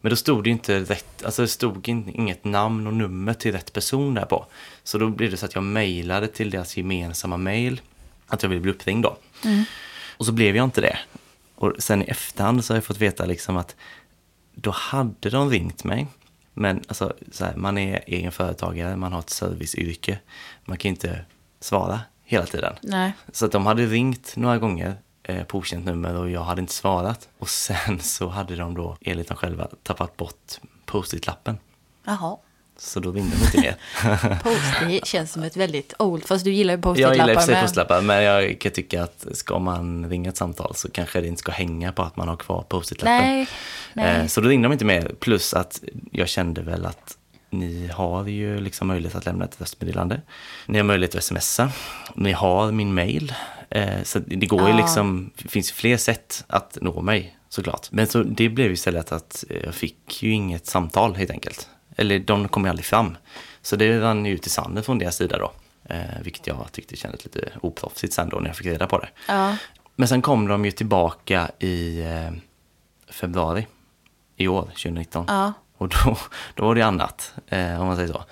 Speaker 1: Men då stod det inte rätt, alltså det stod in, inget namn och nummer till rätt person där på. Så då blev det så att jag mejlade till deras gemensamma mejl att jag ville bli uppringd då. Och så blev jag inte det. Och sen i efterhand så har jag fått veta liksom att då hade de ringt mig. Men alltså, så här, man är egen företagare, man har ett serviceyrke. Man kan inte svara hela tiden.
Speaker 2: Nej.
Speaker 1: Så att de hade ringt några gånger eh, på okänt nummer och jag hade inte svarat. Och sen så hade de då, enligt dem själva, tappat bort post-it-lappen.
Speaker 2: Jaha.
Speaker 1: Så då ringde de inte mer.
Speaker 2: Post-it känns som ett väldigt old, fast du gillar ju
Speaker 1: jag gillar i och
Speaker 2: post-it-lappar
Speaker 1: för sig post-it-lappar, men jag kan tycka att ska man ringa ett samtal så kanske det inte ska hänga på att man har kvar post-it-lappen.
Speaker 2: Nej, nej.
Speaker 1: Eh, Så då ringde de inte mer, plus att jag kände väl att ni har ju liksom möjlighet att lämna ett röstmeddelande. Ni har möjlighet att smsa. Ni har min mail. Eh, Så det går ju
Speaker 2: Ah.
Speaker 1: liksom, det finns fler sätt att nå mig såklart. Men så det blev ju istället att jag fick ju inget samtal helt enkelt. Eller de kom ju aldrig fram. Så det rann ju ut i sanden från deras sida då. Eh, vilket jag tyckte kändes lite oproffsigt sen då när jag fick reda på det.
Speaker 2: Ja.
Speaker 1: Men sen kom de ju tillbaka i eh, februari i år, 2019.
Speaker 2: Ja.
Speaker 1: Och då, då var det annat, eh, om man säger så.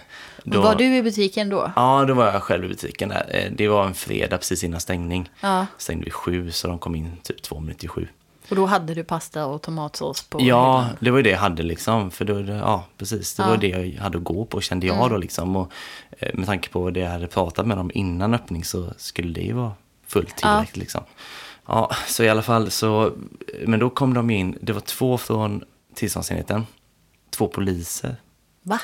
Speaker 1: Då,
Speaker 2: Var du i butiken då?
Speaker 1: Ja, då var jag själv i butiken där. Eh, Det var en fredag precis innan stängning.
Speaker 2: Ja.
Speaker 1: Stängde vid sju, så de kom in typ två minuter i sju.
Speaker 2: Och då hade du pasta och tomatsås på
Speaker 1: Ja, det var ju det jag hade liksom. För då, ja, precis. Det
Speaker 2: Ja.
Speaker 1: var det jag hade att gå på, kände jag då liksom. Och eh, med tanke på det jag hade pratat med dem innan öppning så skulle det ju vara fullt tillräckligt liksom. Ja, så i alla fall så, men då kom de in, det var två från tillståndsenheten, två poliser,
Speaker 2: Va?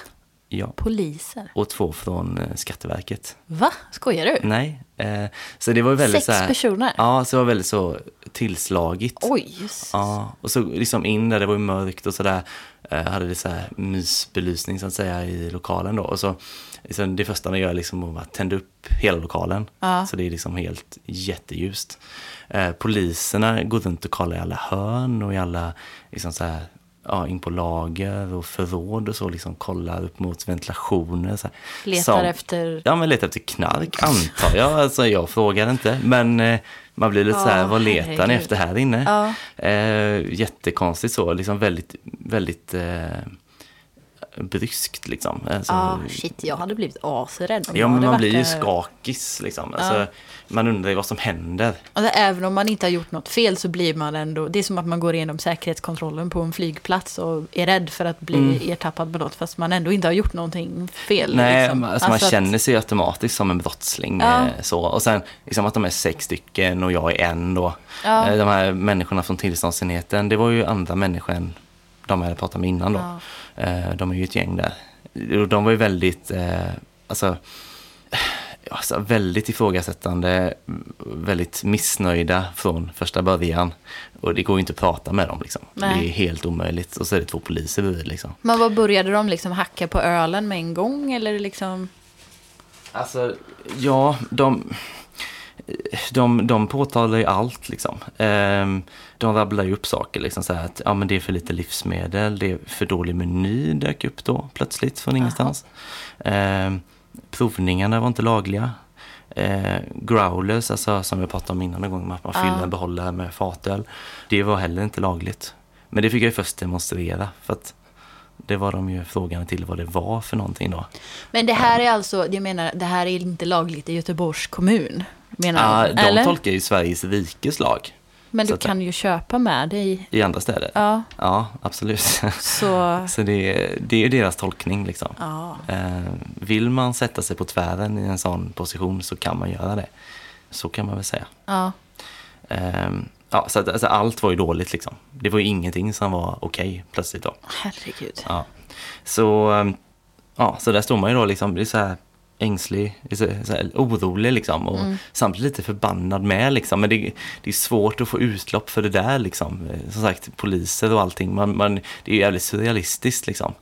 Speaker 1: Ja,
Speaker 2: Poliser?
Speaker 1: och två från eh, Skatteverket.
Speaker 2: Va? Skojar du?
Speaker 1: Nej, eh, så det var väldigt
Speaker 2: Sex
Speaker 1: så här,
Speaker 2: personer?
Speaker 1: Ja, så det var väldigt så tillslagigt.
Speaker 2: Oj.
Speaker 1: Ja, och så liksom in där, det var ju mörkt och sådär. Eh, hade det så här mysbelysning så att säga i lokalen då. Och så liksom, det första man gör är liksom att tända upp hela lokalen.
Speaker 2: Ja.
Speaker 1: Så det är liksom helt jätteljust. Poliserna går runt och kollar i alla hörn och i alla, liksom så här, ja, in på lager och förråd och så, liksom kollar upp mot ventilationer. Så här.
Speaker 2: Letar
Speaker 1: Som-
Speaker 2: efter...
Speaker 1: Ja, men letar efter knark antar jag. Alltså jag frågar inte. Men eh, man blir lite
Speaker 2: Ja,
Speaker 1: så här, vad letar ni efter här inne?
Speaker 2: Ja.
Speaker 1: Eh, jättekonstigt så, liksom väldigt, väldigt eh, bryskt liksom. Alltså,
Speaker 2: Ja, shit, jag hade blivit asrädd
Speaker 1: Ja, men man blir ju skakis liksom. Alltså, Man undrar ju vad som händer.
Speaker 2: Alltså, även om man inte har gjort något fel så blir man ändå... Det är som att man går igenom säkerhetskontrollen på en flygplats och är rädd för att bli ertappad med något fast man ändå inte har gjort någonting fel.
Speaker 1: Mm. Nej,
Speaker 2: liksom.
Speaker 1: alltså, man
Speaker 2: Alltså
Speaker 1: känner sig automatiskt som en brottsling.
Speaker 2: Ja.
Speaker 1: Eh, så. Och sen liksom att de är sex stycken och jag är en då.
Speaker 2: Ja.
Speaker 1: Eh, de här människorna från tillståndsenheten, det var ju andra människor än de jag hade pratat med innan då.
Speaker 2: Ja.
Speaker 1: Eh, de är ju ett gäng där. De var ju väldigt, eh, alltså, alltså väldigt ifrågasättande, väldigt missnöjda från första början. Och det går ju inte att prata med dem liksom.
Speaker 2: Nej.
Speaker 1: Det är helt omöjligt. Och så är det två poliser bredvid liksom.
Speaker 2: Men vad började de liksom hacka på ölen med en gång eller liksom?
Speaker 1: Alltså, ja, de, de, de påtalar ju allt liksom. Ehm, De rabblar ju upp saker liksom så att ja, men det är för lite livsmedel, det är för dålig meny dök upp då plötsligt från ingenstans. Ehm, Provningarna var inte lagliga. Eh, growlers, alltså som vi pratade om innan en gång, att man fyller en behållare med fatöl. Det var heller inte lagligt. Men det fick jag ju först demonstrera för att det var de ju frågan till vad det var för någonting då.
Speaker 2: Men det här är alltså, jag menar, det här är inte lagligt i Göteborgs kommun. Menar
Speaker 1: Ja, de
Speaker 2: eller?
Speaker 1: tolkar ju Sveriges rikes lag
Speaker 2: Men du kan ju köpa med dig.
Speaker 1: i andra städer.
Speaker 2: Ja,
Speaker 1: Ja, absolut.
Speaker 2: så... *laughs*
Speaker 1: Så det, är- det är ju deras tolkning liksom.
Speaker 2: Ja.
Speaker 1: Eh, vill man sätta sig på tvären i en sån position så kan man göra det. Så kan man väl säga.
Speaker 2: Ja.
Speaker 1: Ja, så att, alltså, allt var ju dåligt liksom. Det var ju ingenting som var okej plötsligt då.
Speaker 2: Herregud.
Speaker 1: Ja. Så, ehm, ja, så där står man ju då liksom, det är så här ängslig, så, här, orolig liksom och samtidigt lite förbannad med liksom. Men det, det är svårt att få utlopp för det där liksom. Eh, Som sagt, poliser och allting, man, man, det är ju jävligt surrealistiskt liksom.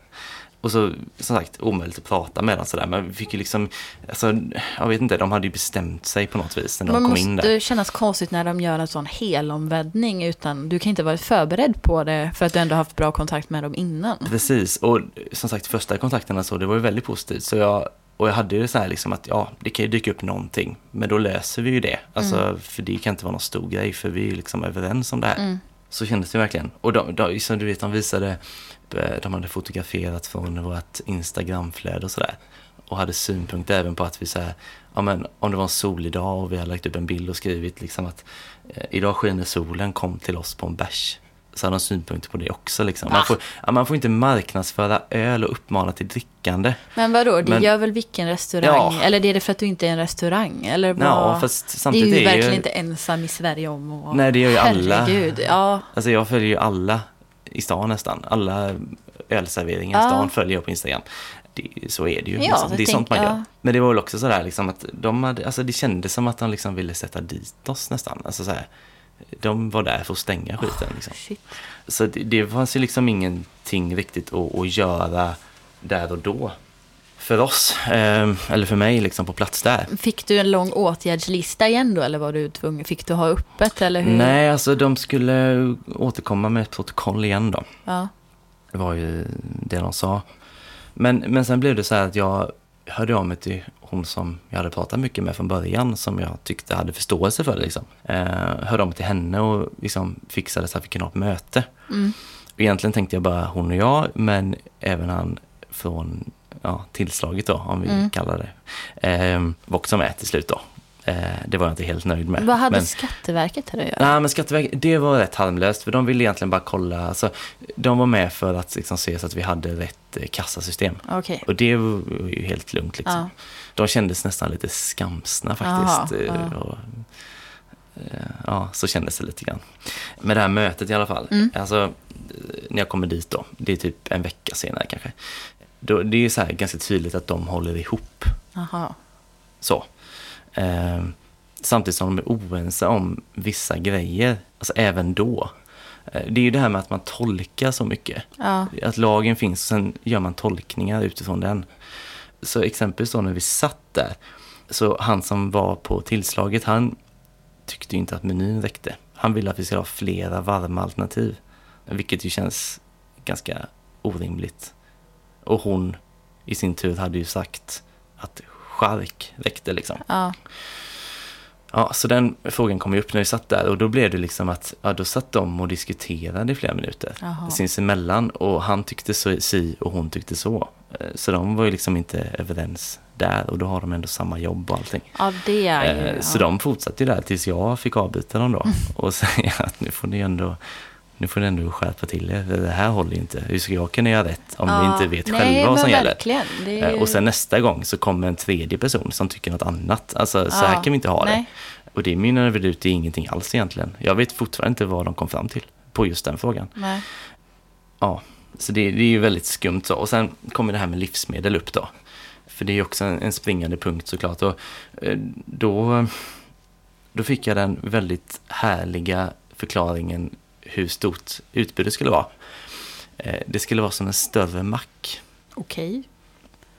Speaker 1: Och så, som sagt, omöjligt att prata med dem sådär. Men vi fick ju liksom, alltså, jag vet inte, de hade ju bestämt sig på något vis när de
Speaker 2: Man
Speaker 1: kom
Speaker 2: måste
Speaker 1: in där.
Speaker 2: kännas konstigt när de gör en sån helomvändning utan du kan inte vara förberedd på det för att du ändå haft bra kontakt med dem innan.
Speaker 1: Precis, och som sagt första kontakterna så, det var ju väldigt positivt. Så jag, och jag hade ju så här liksom att ja, det kan ju dyka upp någonting, men då löser vi ju det. Alltså, för det kan inte vara någon stor grej, för vi är ju liksom överens om det här. Så kändes det verkligen. Och de, de, som du vet, de visade, eh, de hade fotograferat från vårt Instagramflöde och sådär. Och hade synpunkter även på att vi så ja men om det var en solig dag och vi hade lagt upp en bild och skrivit liksom att eh, idag skiner solen, kom till oss på en bärs så har de synpunkter på det också. Liksom. Man, får, man får inte marknadsföra öl och uppmana till drickande.
Speaker 2: Men vadå, det Men, gör väl vilken restaurang? Ja. Eller är det för att du inte är en restaurang? Eller vad?
Speaker 1: Ja, fast samtidigt
Speaker 2: det är ju verkligen ju... inte ensam i Sverige om att...
Speaker 1: Nej, det gör ju alla.
Speaker 2: Herregud, ja.
Speaker 1: Alltså jag följer ju alla i stan nästan. Alla ölserveringar i stan följer jag på Instagram. Det, så är det ju.
Speaker 2: Ja,
Speaker 1: liksom. Det är
Speaker 2: tänk,
Speaker 1: sånt man gör.
Speaker 2: Ja.
Speaker 1: Men det var väl också sådär liksom att de hade, alltså det kändes som att de liksom ville sätta dit oss nästan. Alltså så de var där för att stänga skiten. Liksom.
Speaker 2: Oh,
Speaker 1: så det, det fanns ju liksom ingenting riktigt att, att göra där och då för oss, eh, eller för mig liksom på plats där.
Speaker 2: Fick du en lång åtgärdslista igen då eller var du tvungen, fick du ha öppet eller hur?
Speaker 1: Nej, alltså de skulle återkomma med ett protokoll igen då.
Speaker 2: Ja.
Speaker 1: Det var ju det de sa. Men, men sen blev det så här att jag hörde av mig till hon som jag hade pratat mycket med från början, som jag tyckte hade förståelse för det. Liksom. Eh, hörde av mig till henne och liksom fixade så att vi kunde ha ett möte.
Speaker 2: Mm.
Speaker 1: Egentligen tänkte jag bara hon och jag, men även han från ja, tillslaget då, om vi mm. kallar det, eh, var också med till slut då. Eh, det var jag inte helt nöjd med.
Speaker 2: Vad hade men, Skatteverket att göra?
Speaker 1: Nej, men Skatteverket, det var rätt harmlöst, för de ville egentligen bara kolla, alltså, de var med för att liksom, se så att vi hade rätt eh, kassasystem.
Speaker 2: Okay.
Speaker 1: Och det var ju helt lugnt liksom.
Speaker 2: Ja.
Speaker 1: De kändes nästan lite skamsna faktiskt. Aha, ja. Och, ja, så kändes det lite grann. Med det här mötet i alla fall.
Speaker 2: Mm.
Speaker 1: Alltså, när jag kommer dit då, det är typ en vecka senare kanske. Då, det är så här ganska tydligt att de håller ihop.
Speaker 2: Aha.
Speaker 1: Så. Eh, samtidigt som de är oense om vissa grejer, alltså även då. Eh, det är ju det här med att man tolkar så mycket.
Speaker 2: Ja.
Speaker 1: Att lagen finns och sen gör man tolkningar utifrån den. Så exempelvis då när vi satt där, så han som var på tillslaget, han tyckte inte att menyn räckte. Han ville att vi skulle ha flera varma alternativ. Vilket ju känns ganska orimligt. Och hon i sin tur hade ju sagt att chark räckte liksom.
Speaker 2: Ja.
Speaker 1: Ja, så den frågan kom ju upp när vi satt där och då blev det liksom att, ja då satt de och diskuterade i flera minuter
Speaker 2: Jaha.
Speaker 1: sinsemellan och han tyckte så, si och hon tyckte så. Eh, så de var ju liksom inte överens där och då har de ändå samma jobb och allting.
Speaker 2: Ja, det är ju,
Speaker 1: eh, Så de fortsatte ju där tills jag fick avbryta dem då *laughs* och säga att nu får ni ändå nu får ni ändå skärpa till er. Det här håller inte. Hur ska jag kunna göra rätt om
Speaker 2: ja,
Speaker 1: ni inte vet
Speaker 2: nej,
Speaker 1: själva vad som
Speaker 2: verkligen.
Speaker 1: gäller? Eh, och sen nästa gång så kommer en tredje person som tycker något annat. Alltså ja, så här kan vi inte ha
Speaker 2: nej.
Speaker 1: det. Och det mynnar väl ut i ingenting alls egentligen. Jag vet fortfarande inte vad de kom fram till på just den frågan.
Speaker 2: Nej.
Speaker 1: Ja, så det, det är ju väldigt skumt så. Och sen kommer det här med livsmedel upp då. För det är ju också en, en springande punkt såklart. Och eh, då, då fick jag den väldigt härliga förklaringen hur stort utbudet skulle vara. Eh, det skulle vara som en större mack.
Speaker 2: Okej.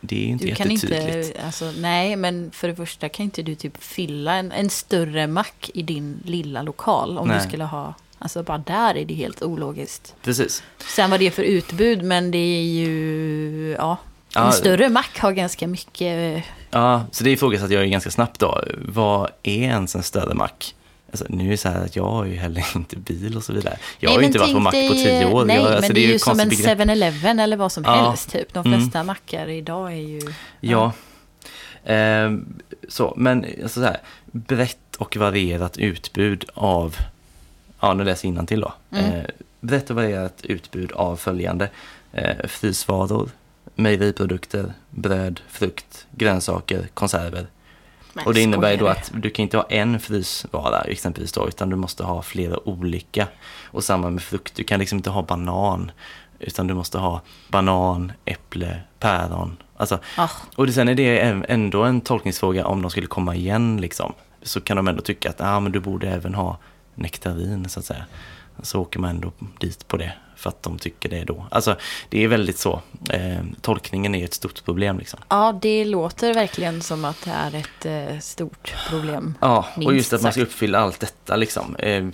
Speaker 1: Det är inte
Speaker 2: du kan
Speaker 1: jättetydligt.
Speaker 2: Inte, alltså, nej, men för det första kan inte du typ fylla en, en större mack i din lilla lokal om
Speaker 1: Nej.
Speaker 2: du skulle ha... Alltså bara där är det helt ologiskt.
Speaker 1: Precis.
Speaker 2: Sen vad det är för utbud, men det är ju... Ja, en
Speaker 1: Ja.
Speaker 2: större mack har ganska mycket...
Speaker 1: Ja, så det ifrågasatte jag ju ganska snabbt då. Vad är ens en större mack? Alltså, nu är det så här att jag har ju heller *laughs* inte bil och så vidare. Jag
Speaker 2: Nej,
Speaker 1: har ju
Speaker 2: men
Speaker 1: inte varit på mack på tio år.
Speaker 2: Nej,
Speaker 1: jag,
Speaker 2: men
Speaker 1: alltså,
Speaker 2: det är ju som en
Speaker 1: konstigt begrepp.
Speaker 2: 7-Eleven eller vad som
Speaker 1: Ja.
Speaker 2: helst typ. De
Speaker 1: Mm.
Speaker 2: flesta mackar idag är ju...
Speaker 1: Ja. Ehm, så, men alltså så här, brett och varierat utbud av, ja nu läser jag till då.
Speaker 2: Mm.
Speaker 1: Eh, brett och varierat utbud av följande. Eh, frysvaror, mejeriprodukter, bröd, frukt, grönsaker, konserver.
Speaker 2: Men
Speaker 1: och det innebär ju då att du kan inte ha en frysvara exempelvis då, utan du måste ha flera olika. Och samma med frukt, du kan liksom inte ha banan, utan du måste ha banan, äpple, päron. Alltså,
Speaker 2: Ah.
Speaker 1: och sen är det ändå en tolkningsfråga om de skulle komma igen liksom. Så kan de ändå tycka att ah, men du borde även ha nektarin så att säga. Så åker man ändå dit på det för att de tycker det då. Alltså det är väldigt så. Eh, tolkningen är ett stort problem liksom.
Speaker 2: Ja, det låter verkligen som att det är ett eh, stort problem.
Speaker 1: Ja, och just att man ska uppfylla allt detta liksom. Eh,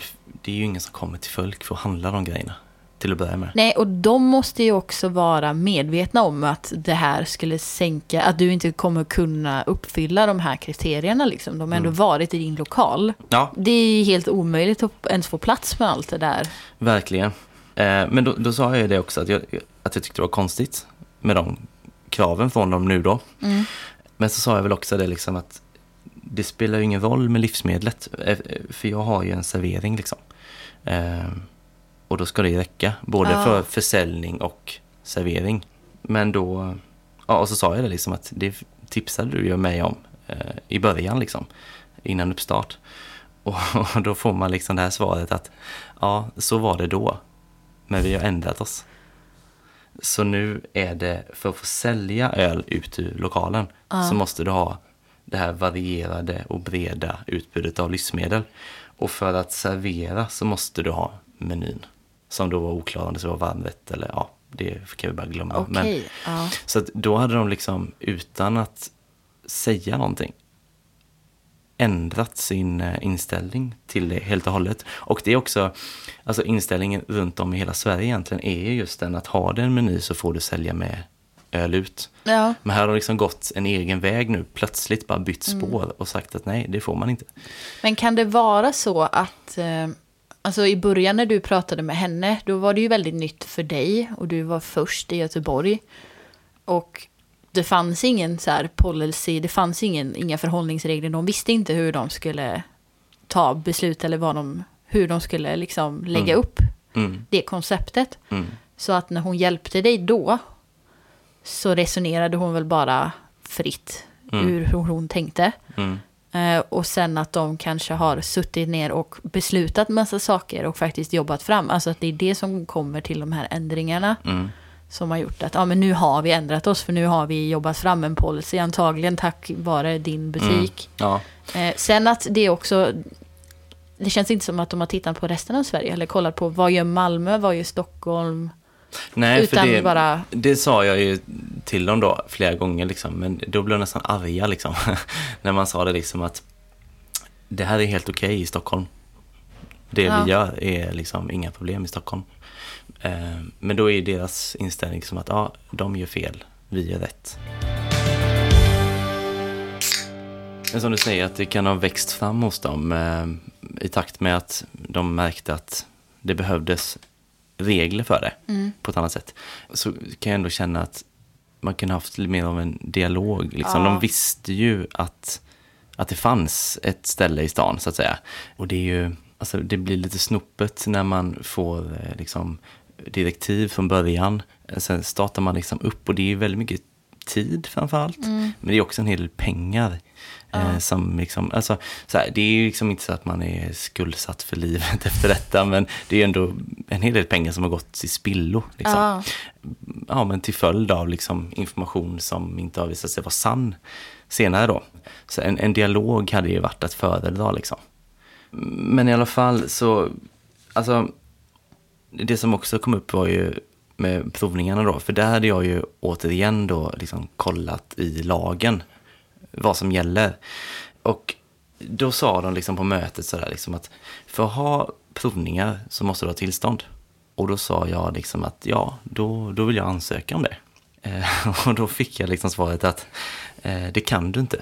Speaker 1: det är ju ingen som kommer till folk för att handla de grejerna. till att börja med.
Speaker 2: Nej, och de måste ju också vara medvetna om att det här skulle sänka, att du inte kommer kunna uppfylla de här kriterierna. Liksom. De har ändå varit i din lokal.
Speaker 1: Ja,
Speaker 2: Det är helt omöjligt att ens få plats med allt det där.
Speaker 1: verkligen. Eh, men då, då sa jag ju det också, att jag, att jag tyckte det var konstigt med de kraven från dem nu då.
Speaker 2: Mm.
Speaker 1: Men så sa jag väl också det liksom att det spelar ju ingen roll med livsmedlet, eh, för jag har ju en servering liksom. Eh, och då ska det ju räcka, både
Speaker 2: Ja.
Speaker 1: för försäljning och servering. Men då, ja och så sa jag det liksom att det tipsade du ju mig om eh, i början liksom, innan uppstart. Och, *laughs* och då får man liksom det här svaret att ja, så var det då, men vi har ändrat oss. Så nu är det, för att få sälja öl ut ur lokalen, så måste du ha det här varierade och breda utbudet av livsmedel. Och för att servera så måste du ha menyn. Som då var oklar om det så var varmrätt eller ja, det kan vi bara glömma.
Speaker 2: Okej, ja.
Speaker 1: Så att då hade de liksom utan att säga någonting ändrat sin eh, inställning till det helt och hållet. Och det är också, alltså inställningen runt om i hela Sverige egentligen är ju just den att har du en meny så får du sälja med öl ut.
Speaker 2: Ja.
Speaker 1: Men här har de liksom gått en egen väg nu, plötsligt bara bytt
Speaker 2: Mm.
Speaker 1: spår och sagt att nej, det får man inte.
Speaker 2: Men kan det vara så att, eh, alltså i början när du pratade med henne, då var det ju väldigt nytt för dig och du var först i Göteborg. Och det fanns ingen så här policy, det fanns ingen, inga förhållningsregler, de visste inte hur de skulle ta beslut eller vad de, hur de skulle liksom lägga
Speaker 1: Mm.
Speaker 2: upp
Speaker 1: Mm,
Speaker 2: det konceptet.
Speaker 1: mm,
Speaker 2: Så att när hon hjälpte dig då så resonerade hon väl bara fritt
Speaker 1: Mm.
Speaker 2: ur hur hon tänkte. Eh, och sen att de kanske har suttit ner och beslutat massa saker och faktiskt jobbat fram. Alltså att det är det som kommer till de här ändringarna
Speaker 1: mm,
Speaker 2: som har gjort att ja, men nu har vi ändrat oss för nu har vi jobbat fram en policy antagligen tack vare din butik.
Speaker 1: ja.
Speaker 2: Eh, sen att det också, det känns inte som att de har tittat på resten av Sverige eller kollat på vad gör Malmö, vad gör Stockholm.
Speaker 1: Nej,
Speaker 2: Utan
Speaker 1: för det,
Speaker 2: bara-
Speaker 1: det sa jag ju till dem då flera gånger liksom, men då blev de nästan arga liksom. *laughs* När man sa det liksom att det här är helt okej i Stockholm. Det
Speaker 2: Ja.
Speaker 1: vi gör är liksom inga problem i Stockholm. Eh, men då är deras inställning som att ja, de gör fel, vi gör rätt. Men som du säger, att det kan ha växt fram hos dem eh, i takt med att de märkte att det behövdes regler för det på ett annat sätt. Så kan jag ändå känna att man kunde haft lite mer av en dialog. Liksom.
Speaker 2: Ja.
Speaker 1: De visste ju att, att det fanns ett ställe i stan, så att säga. Och det är ju, alltså det blir lite snopet när man får eh, liksom, direktiv från början. Sen startar man liksom upp och det är väldigt mycket tid framför allt. Men det är också en hel del pengar. Eh, som liksom, alltså, så här, det är ju liksom inte så att man är skuldsatt för livet *laughs* efter detta, men det är ändå en hel del pengar som har gått till spillo. Liksom.
Speaker 2: Ja.
Speaker 1: Ja, men till följd av liksom, information som inte har visat sig vara sann senare då. Så en, en dialog hade ju varit att föredra liksom. Men i alla fall så, alltså, det som också kom upp var ju med provningarna då, för där hade jag ju återigen då liksom kollat i lagen vad som gäller. Och då sa de liksom på mötet sådär liksom att för att ha provningar så måste du ha tillstånd. Och då sa jag liksom att ja, då, då vill jag ansöka om det. Eh, *laughs* och då fick jag liksom svaret att eh, det kan du inte.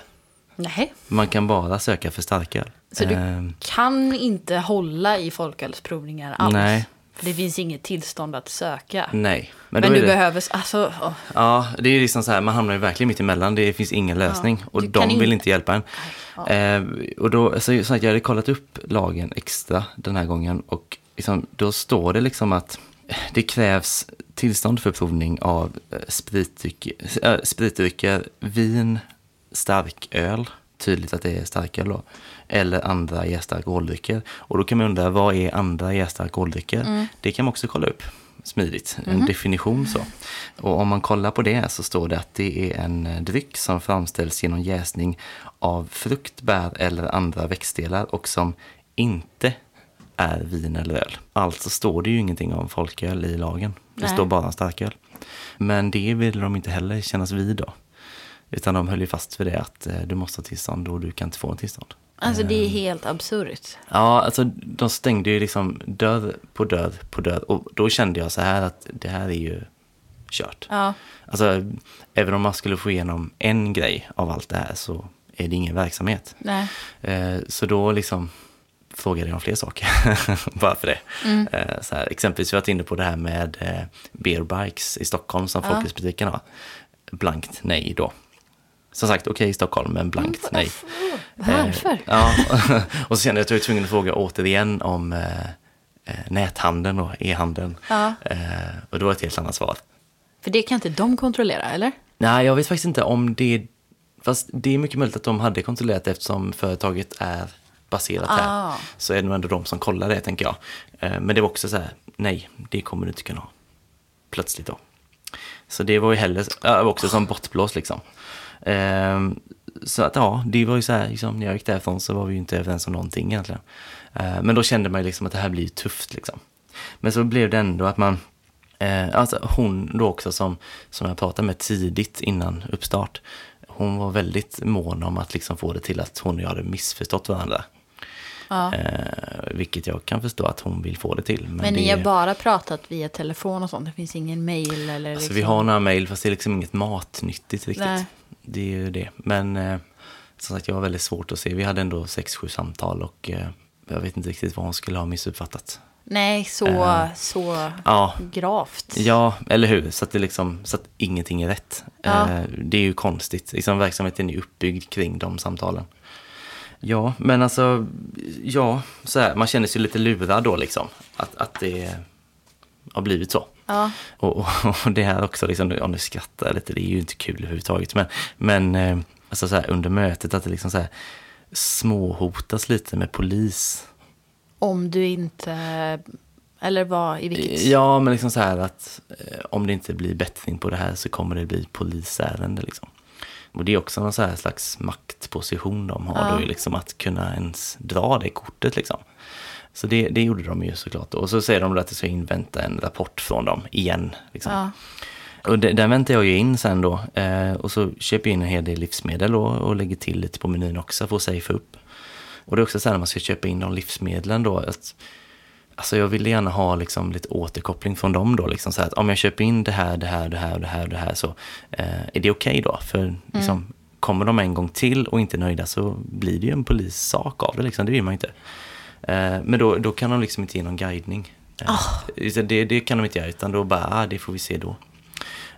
Speaker 2: Nej.
Speaker 1: Man kan bara söka för starköl.
Speaker 2: Så du
Speaker 1: Eh,
Speaker 2: kan inte hålla i folkölsprovningar alls?
Speaker 1: Nej.
Speaker 2: För det finns inget tillstånd att söka?
Speaker 1: nej.
Speaker 2: Men,
Speaker 1: är
Speaker 2: du
Speaker 1: det-
Speaker 2: behöver, alltså, åh,
Speaker 1: Ja, det är liksom så här, man hamnar ju verkligen mitt emellan. Det finns ingen lösning. och
Speaker 2: du
Speaker 1: de
Speaker 2: kan
Speaker 1: vill
Speaker 2: inte-
Speaker 1: inte hjälpa en. Eh, och då, alltså, så att jag hade kollat upp lagen extra den här gången. Och liksom, då står det liksom att det krävs tillstånd för provning av eh, spritdrycker, äh, spritdrycker vin, starköl. Tydligt att det är starköl då. Eller andra jästa alkoholdrycker. Och då kan man undra, vad är andra jästa alkoholdrycker? Det kan man också kolla upp smidigt, en definition så. Och om man kollar på det så står det att det är en eh, dryck som framställs genom jäsning av frukt, bär eller andra växtdelar och som inte är vin eller öl. Alltså står det ju ingenting om folköl i lagen. Det
Speaker 2: Nej.
Speaker 1: står bara starköl. Men det vill de inte heller kännas vid då. Utan de höll ju fast vid det att eh, du måste ha tillstånd och du kan inte få en tillstånd.
Speaker 2: Alltså det är helt absurt.
Speaker 1: Ja, alltså de stängde ju liksom dörr på dörr på dörr. Och då kände jag så här att det här är ju kört.
Speaker 2: Ja.
Speaker 1: Alltså, även om man skulle få igenom en grej av allt det här så är det ingen verksamhet.
Speaker 2: Nej.
Speaker 1: Eh, så då liksom frågade jag om fler saker, *laughs* bara för det.
Speaker 2: Mm.
Speaker 1: Eh, så här, exempelvis vi varit inne på det här med beerbikes i Stockholm som
Speaker 2: Ja.
Speaker 1: Folkhusbutiken har. Blankt nej då. Som sagt, okej i Stockholm, men blankt nej.
Speaker 2: Varför?
Speaker 1: Eh, ja, *laughs* och så kände jag att jag var tvungen att fråga återigen om eh, eh, näthandeln och e-handeln.
Speaker 2: Ja.
Speaker 1: Eh, och då var det ett helt annat svar.
Speaker 2: För det kan inte de kontrollera, eller?
Speaker 1: Nej, jag vet faktiskt inte om det... Fast det är mycket möjligt att de hade kontrollerat det eftersom företaget är baserat här.
Speaker 2: Ah.
Speaker 1: Så är det nog ändå de som kollar det, tänker jag. Eh, Men det var också så här, nej, det kommer du inte kunna ha. Plötsligt då. Så det var ju heller, det också som bortblås liksom. Ehm, Så att ja, det var ju så här, liksom, när jag gick därifrån så var vi ju inte överens om någonting egentligen. Eh, Men då kände man ju liksom att det här blir tufft liksom. Men så blev det ändå att man, eh, alltså hon då också som, som jag pratade med tidigt innan uppstart, hon var väldigt mån om att liksom få det till att hon och jag hade missförstått varandra.
Speaker 2: Ja.
Speaker 1: Eh, vilket jag kan förstå att hon vill få det till. Men,
Speaker 2: Men
Speaker 1: det,
Speaker 2: ni har bara pratat via telefon och sånt? Det finns ingen mail eller
Speaker 1: alltså,
Speaker 2: liksom...
Speaker 1: Vi har några mejl fast det är liksom inget matnyttigt riktigt.
Speaker 2: Nej.
Speaker 1: Det är ju det. Men eh, som sagt, jag var väldigt svårt att se. Vi hade ändå sex, sju samtal och eh, jag vet inte riktigt vad hon skulle ha missuppfattat.
Speaker 2: Nej, så,
Speaker 1: Eh,
Speaker 2: så
Speaker 1: Ja,
Speaker 2: gravt.
Speaker 1: Ja, eller hur? Så att, det liksom, så att ingenting är rätt.
Speaker 2: Ja.
Speaker 1: Eh, det är ju konstigt. Liksom, verksamheten är uppbyggd kring de samtalen. Ja, men alltså, ja, så här, man känner sig lite lurad då liksom. Att, att det har blivit så.
Speaker 2: Ja.
Speaker 1: Och, och, och det här också, liksom, om du skrattar lite, det är ju inte kul överhuvudtaget. Men, men eh, alltså, så här, under mötet att det liksom så här, småhotas lite med polis.
Speaker 2: Om du inte... Eller vad, i vilket...
Speaker 1: Ja, men liksom så här att eh, om det inte blir bättring på det här så kommer det bli polisärende. Liksom. Och det är också någon så här slags maktposition de har
Speaker 2: Ja.
Speaker 1: då, liksom att kunna ens dra det kortet. Liksom. Så det, det gjorde de ju såklart. Och så säger de att jag ska invänta en rapport från dem igen. Liksom.
Speaker 2: Ja.
Speaker 1: Och det, den väntar jag ju in sen då. Eh, och så köper jag in en hel del livsmedel och, och lägger till lite på menyn också för att safea upp. Och det är också så här när man ska köpa in de livsmedlen då. Att, alltså jag ville gärna ha liksom lite återkoppling från dem då. Liksom så att om jag köper in det här, det här, det här, det här, det här så eh, är det okej då? För liksom, kommer de en gång till och inte nöjda så blir det ju en polissak av det. Liksom. Det vill man ju inte. Eh, men då, då kan de liksom inte ge någon guidning. Så det, det kan de inte göra, utan då bara, ah, det får vi se då.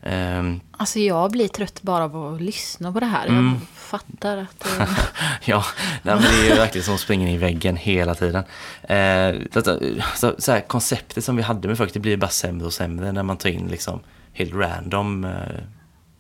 Speaker 1: Ehm,
Speaker 2: Alltså jag blir trött bara av att lyssna på det här.
Speaker 1: Mm.
Speaker 2: Jag fattar att det... *laughs*
Speaker 1: ja, nej, men det är ju verkligen som springer i väggen hela tiden. Eh, så, att, så, så här, konceptet som vi hade med folk, det blir bara sämre och sämre när man tar in liksom helt random eh,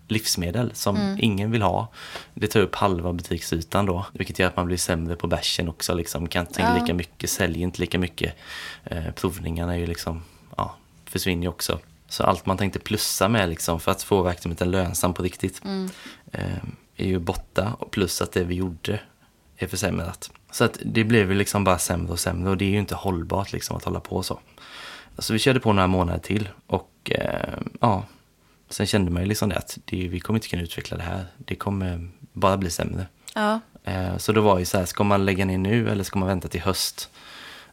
Speaker 1: livsmedel som ingen vill ha. Det tar upp halva butiksytan då, vilket gör att man blir sämre på bärsen också. Liksom. Kan inte ta in
Speaker 2: Ja.
Speaker 1: lika mycket, säljer inte lika mycket. Eh, provningarna är ju liksom, ja, försvinner ju också. Så allt man tänkte plussa med liksom, för att få verksamheten lönsam på riktigt eh, är ju borta. Och plus att det vi gjorde är försämrat. Så att det blev ju liksom bara sämre och sämre och det är ju inte hållbart liksom att hålla på så. Så vi körde på några månader till och eh, ja, sen kände man ju liksom det att det, vi kommer inte kunna utveckla det här. Det kommer bara bli sämre.
Speaker 2: Ja.
Speaker 1: Eh, så då var ju så här, ska man lägga ner nu eller ska man vänta till höst?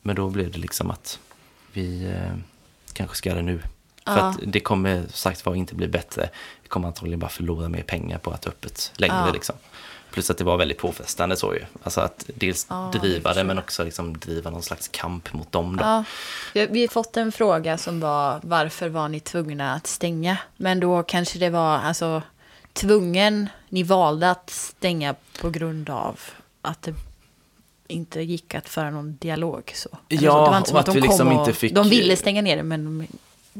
Speaker 1: Men då blev det liksom att vi eh, kanske ska göra det nu. För
Speaker 2: Ja.
Speaker 1: att det kommer sagt var inte bli bättre. Vi kommer antagligen bara förlora mer pengar på att öppet längre
Speaker 2: Ja.
Speaker 1: liksom. Plus att det var väldigt påfrestande så ju. Alltså att dels
Speaker 2: det
Speaker 1: driva det men också liksom driva någon slags kamp mot dem då.
Speaker 2: Ja. Vi har fått en fråga som var varför var ni tvungna att stänga? Men då kanske det var alltså tvungen, ni valde att stänga på grund av att det inte gick att föra någon dialog. Så. Eller
Speaker 1: Ja,
Speaker 2: så. det var inte som att
Speaker 1: att
Speaker 2: de
Speaker 1: vi
Speaker 2: kom
Speaker 1: liksom
Speaker 2: och,
Speaker 1: fick-
Speaker 2: De ville stänga ner det men de,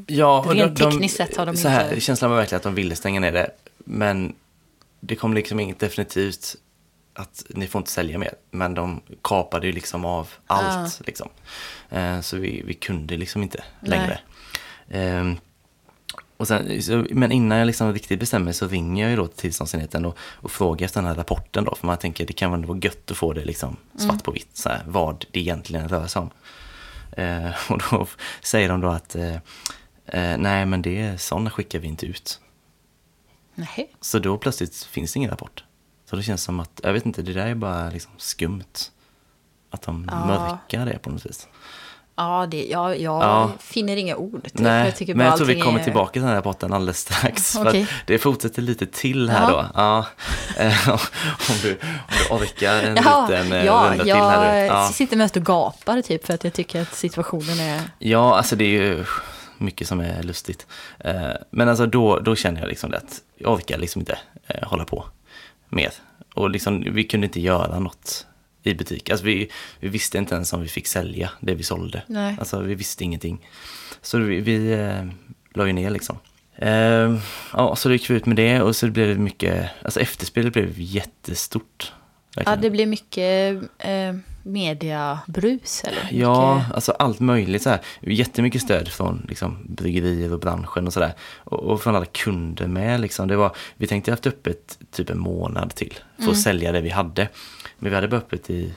Speaker 1: Ja,
Speaker 2: Rent tekniskt sett har de
Speaker 1: så här,
Speaker 2: inte-
Speaker 1: Känslan var verkligen att de ville stänga ner det. Men det kom liksom inget definitivt att ni får inte sälja mer. Men de kapade ju liksom av allt. Liksom. Eh, så vi, vi kunde liksom inte längre. Ehm, och sen, så, men innan jag liksom riktigt bestämmer mig så ringer jag ju då till tillståndsenheten och, och frågar efter den här rapporten då. För man tänker det kan väl vara gött att få det liksom svart på vitt. Så här, vad det egentligen rör sig om. Eh, *laughs* och då säger de då att eh, eh, nej men det, sådana skickar vi inte ut.
Speaker 2: Nej.
Speaker 1: Så då plötsligt finns det ingen rapport. Så det känns som att, jag vet inte, det där är bara liksom skumt. att de
Speaker 2: Ja.
Speaker 1: mörkar det på något vis.
Speaker 2: Ja, det, jag, jag
Speaker 1: Ja.
Speaker 2: finner inga ord. Typ.
Speaker 1: Nej,
Speaker 2: jag tycker
Speaker 1: men jag tror vi kommer
Speaker 2: är-
Speaker 1: tillbaka till den här rapporten alldeles strax. Att det fortsätter lite till här
Speaker 2: Jaha.
Speaker 1: då. Ja. Eh, *laughs* om, du, om du orkar en
Speaker 2: Ja,
Speaker 1: liten eh,
Speaker 2: ja,
Speaker 1: runda till
Speaker 2: jag
Speaker 1: här nu. Ja.
Speaker 2: sitter mest och gapar typ för att jag tycker att situationen är...
Speaker 1: ja, alltså det är ju mycket som är lustigt. Eh, Men alltså då, då känner jag liksom det att jag orkar liksom inte eh, hålla på mer. Och liksom, vi kunde inte göra något i butik. Alltså vi, vi visste inte ens om vi fick sälja det vi sålde.
Speaker 2: Nej.
Speaker 1: Alltså vi visste ingenting. Så vi, vi eh, la ju ner liksom. Eh, ja, så då gick vi ut med det och så blev det mycket, alltså efterspelet blev jättestort.
Speaker 2: Ja, det blir mycket eh, mediabrus eller?
Speaker 1: Ja,
Speaker 2: Mycket...
Speaker 1: alltså allt möjligt så här. Jättemycket stöd från liksom, bryggerier och branschen och sådär. Och, och från alla kunder med liksom. Det var, vi tänkte haft öppet typ en månad till för att sälja det vi hade. Men vi hade bara öppet i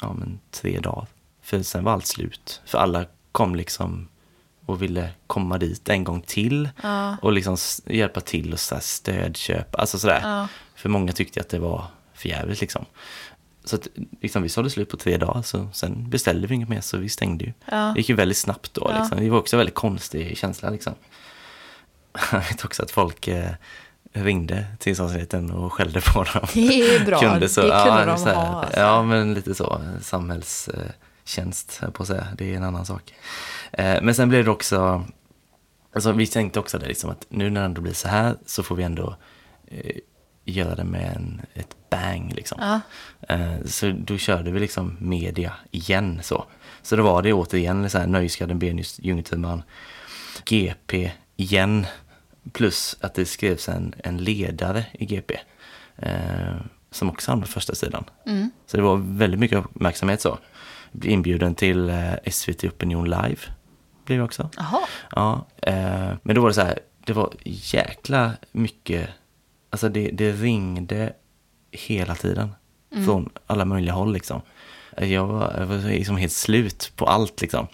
Speaker 1: ja, men, tre dagar. För sen var allt slut. För alla kom liksom och ville komma dit en gång till.
Speaker 2: Ja.
Speaker 1: Och liksom hjälpa till och så här stödköp. Alltså sådär.
Speaker 2: Ja.
Speaker 1: För många tyckte att det var för jävligt liksom. Så att, liksom, vi sålde slut på tre dagar, så sen beställde vi inget mer så vi stängde ju.
Speaker 2: Ja.
Speaker 1: Det gick ju väldigt snabbt då.
Speaker 2: Ja.
Speaker 1: Liksom. Det var också en väldigt konstig känsla liksom. *laughs* Jag vet också att folk eh, ringde tillståndsenheten och skällde på dem.
Speaker 2: Det är bra, det kunde de
Speaker 1: så här,
Speaker 2: ha, alltså.
Speaker 1: Ja, men lite så. Samhällstjänst, jag på att säga. Det är en annan sak. Eh, Men sen blev det också, alltså vi tänkte också det liksom att nu när det ändå blir så här så får vi ändå eh, göra det med en, ett bang liksom.
Speaker 2: Ja.
Speaker 1: Eh, Så då körde vi liksom media igen så. Så då var det återigen så här Nöjesguiden, Benius, Unityman, GP igen. Plus att det skrevs en, en ledare i GP. Eh, som också hamnade på första sidan.
Speaker 2: Mm.
Speaker 1: Så det var väldigt mycket uppmärksamhet så. Jag blev inbjuden till eh, SVT Opinion Live. Blev jag också.
Speaker 2: Jaha.
Speaker 1: Ja, eh, men då var det så här, det var jäkla mycket, alltså det, det ringde hela tiden. Från alla möjliga håll liksom. Jag var, jag var liksom helt slut på allt liksom.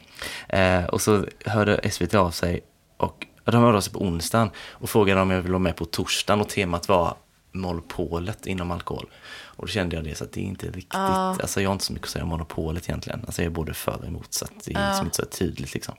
Speaker 1: Eh, och så hörde SVT av sig och de hörde av sig på onsdagen och frågade om jag ville vara med på torsdagen och temat var monopolet inom alkohol. Och då kände jag det så att det är inte riktigt,
Speaker 2: Ja.
Speaker 1: alltså jag har inte så mycket att säga om monopolet egentligen. Alltså jag är både för och emot så att det är liksom inte så tydligt liksom.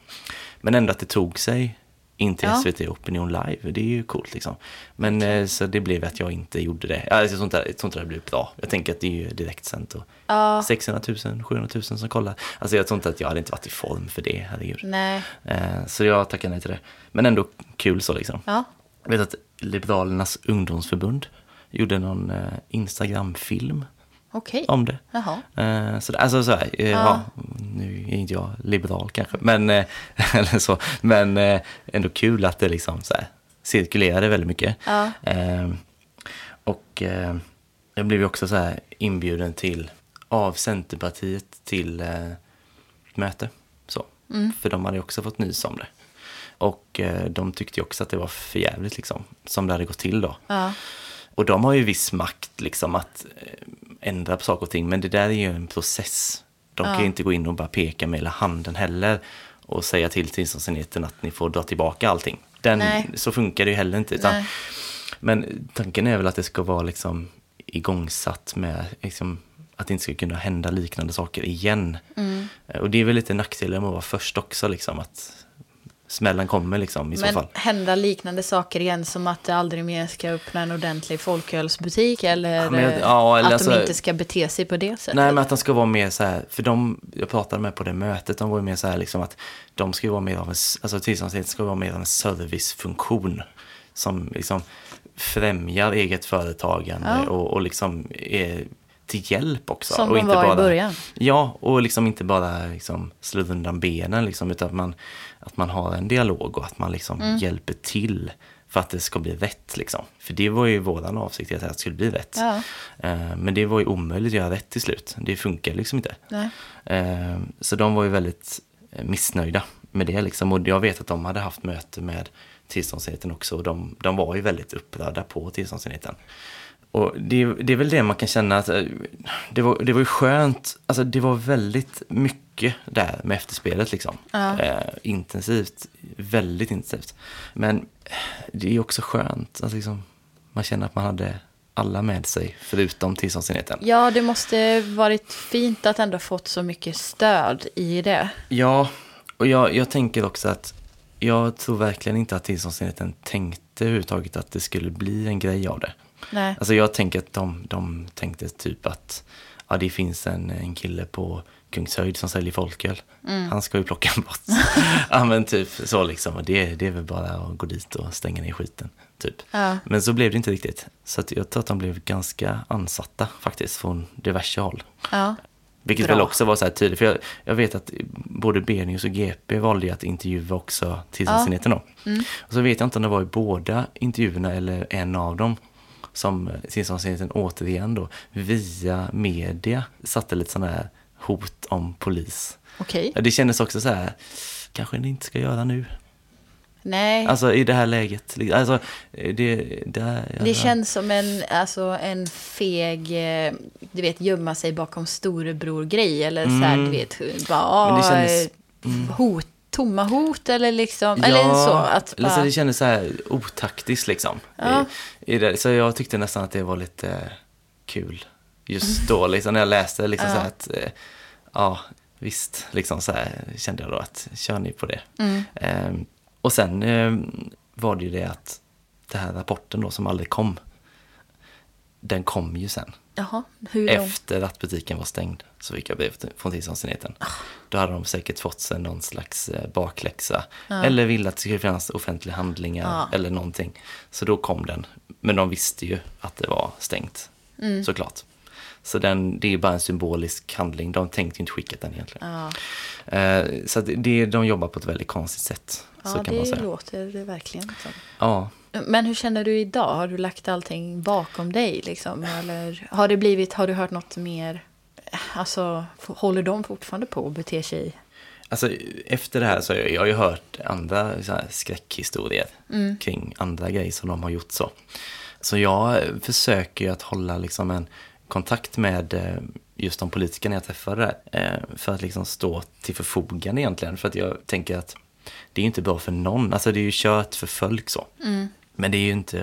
Speaker 1: Men ändå att det tog sig in till
Speaker 2: Ja.
Speaker 1: SVT Opinion Live, det är ju coolt liksom. Men eh, så det blev att jag inte gjorde det. Alltså, jag tror inte, jag tror inte det blev bra. Jag tänker att det är ju direktsänt och
Speaker 2: Ja.
Speaker 1: 600 000, 700 000 som kollar. Alltså jag tror inte att jag hade inte varit i form för det, herregud.
Speaker 2: Nej.
Speaker 1: Eh, så jag tackar nej till det. Men ändå kul så liksom.
Speaker 2: Ja.
Speaker 1: Jag vet att Liberalernas ungdomsförbund gjorde någon eh, Instagram-film
Speaker 2: Okej.
Speaker 1: om det.
Speaker 2: Jaha.
Speaker 1: Eh, så, alltså så här, eh, ja. nu är inte jag liberal kanske, men, eh, *laughs* eller så, men ändå kul att det liksom så här, cirkulerade väldigt mycket.
Speaker 2: Ja.
Speaker 1: Eh, och jag blev ju också så här inbjuden till, av Centerpartiet till möte. Så. För de hade ju också fått nys om det. Och de tyckte ju också att det var för jävligt liksom, som det hade gått till då.
Speaker 2: Ja.
Speaker 1: Och de har ju viss makt liksom att ändra på saker och ting, men det där är ju en process. De kan ju inte gå in och bara peka med hela handen heller och säga till tillståndsenheten att ni får dra tillbaka allting. Den,
Speaker 2: Nej.
Speaker 1: så funkar det ju heller inte. Utan, men tanken är väl att det ska vara liksom igångsatt med liksom, att det inte ska kunna hända liknande saker igen.
Speaker 2: Mm.
Speaker 1: Eh, Och det är väl lite nackdelen med att vara först också, liksom, att smällen kommer liksom, i så
Speaker 2: Men
Speaker 1: fall.
Speaker 2: hända liknande saker igen som att det aldrig mer ska öppna en ordentlig folkölsbutik eller,
Speaker 1: men ja, eller
Speaker 2: att
Speaker 1: alltså-
Speaker 2: de inte ska bete sig på det sättet?
Speaker 1: Nej, men att de ska vara mer så här, för de, jag pratade med på det mötet, de var ju mer så här liksom att de ska vara mer av en, alltså tillståndsenheten ska vara mer av en servicefunktion som liksom främjar eget företagande
Speaker 2: Ja.
Speaker 1: och, och liksom är till hjälp också.
Speaker 2: Som
Speaker 1: och
Speaker 2: de var i början.
Speaker 1: Ja, och liksom inte bara liksom slå undan benen liksom, utan att man, att man har en dialog och att man liksom
Speaker 2: Mm.
Speaker 1: hjälper till för att det ska bli rätt. Liksom. För det var ju våran avsikt att det skulle bli rätt.
Speaker 2: Ja.
Speaker 1: Eh, Men det var ju omöjligt att göra rätt till slut. Det funkar liksom inte.
Speaker 2: Nej.
Speaker 1: Eh, Så de var ju väldigt eh, missnöjda med det. Liksom. Och jag vet att de hade haft möte med tillståndsenheten också. Och de, de var ju väldigt upprörda på tillståndsenheten. Och det, det är väl det man kan känna att eh, det var, det var ju skönt. Alltså det var väldigt mycket där med efterspelet liksom.
Speaker 2: Ja.
Speaker 1: Eh, intensivt, väldigt intensivt. Men det är också skönt att liksom, man känner att man hade alla med sig, förutom tillståndsenheten.
Speaker 2: Ja, det måste varit fint att ändå fått så mycket stöd i det.
Speaker 1: Ja, och jag, jag tänker också att jag tror verkligen inte att tillståndsenheten tänkte överhuvudtaget att det skulle bli en grej av det.
Speaker 2: Nej.
Speaker 1: Alltså jag tänker att de, de tänkte typ att ja, det finns en, en kille på Kungshöjd som säljer folköl.
Speaker 2: Mm.
Speaker 1: Han ska ju plocka *laughs* bort. ja men typ så liksom. Och det, det är väl bara att gå dit och stänga ner skiten. Typ.
Speaker 2: Ja.
Speaker 1: Men så blev det inte riktigt. Så jag tror att de blev ganska ansatta faktiskt från diverse håll.
Speaker 2: Ja.
Speaker 1: Vilket
Speaker 2: Bra.
Speaker 1: väl också var så här tydligt. För jag, jag vet att både B-news och GP valde att intervjua också tillståndsenheten då.
Speaker 2: Mm.
Speaker 1: Och så vet jag inte om det var i båda intervjuerna eller en av dem som tillståndsenheten återigen då via media satte lite sådana här hot om polis. Ja, Det kändes också så här, kanske ni inte ska göra nu.
Speaker 2: Nej.
Speaker 1: Alltså i det här läget. Alltså, det, det,
Speaker 2: Det känns som en, alltså, en feg, eh, du vet, gömma sig bakom storebror-grej. Eller så här, du vet, bara,
Speaker 1: Mm. Men det kändes-
Speaker 2: eh, hot, tomma hot eller liksom, eller så. Att bara,
Speaker 1: det kändes så här otaktiskt liksom.
Speaker 2: Ja.
Speaker 1: I, i det. Så jag tyckte nästan att det var lite eh, kul just då, *laughs* liksom, när jag läste liksom
Speaker 2: Ja.
Speaker 1: så här att, eh, ja, visst, liksom så här kände jag då att kör ni på det.
Speaker 2: Mm.
Speaker 1: Ehm, och sen eh, var det ju det att den här rapporten då som aldrig kom, den kom ju sen.
Speaker 2: Jaha, hur då?
Speaker 1: Efter att butiken var stängd så fick jag brev från tillståndsenheten. Då hade de säkert fått sig någon slags eh, bakläxa. Eller ville att det skulle finnas offentliga handlingar
Speaker 2: Ja.
Speaker 1: eller någonting. Så då kom den. Men de visste ju att det var stängt,
Speaker 2: Mm.
Speaker 1: såklart. Så den, det är bara en symbolisk handling. De tänkte ju inte skicka den egentligen.
Speaker 2: Ja,
Speaker 1: Eh, så det, de jobbar på ett väldigt konstigt sätt.
Speaker 2: ja
Speaker 1: så kan man
Speaker 2: det
Speaker 1: säga.
Speaker 2: låter det verkligen som.
Speaker 1: Ja,
Speaker 2: Men hur känner du idag? Har du lagt allting bakom dig? Liksom? Eller har det blivit, har du hört något mer? Alltså, håller de fortfarande på och beter sig?
Speaker 1: Alltså efter det här så har jag, jag har ju hört andra skräckhistorier
Speaker 2: Mm.
Speaker 1: kring andra grejer som de har gjort så. Så jag försöker ju att hålla liksom en kontakt med eh, just de politikerna jag träffade där. eh, För att liksom stå till förfogande egentligen. För att jag tänker att det är inte bra för någon. Alltså det är ju kört för folk så.
Speaker 2: Mm.
Speaker 1: Men det är ju inte,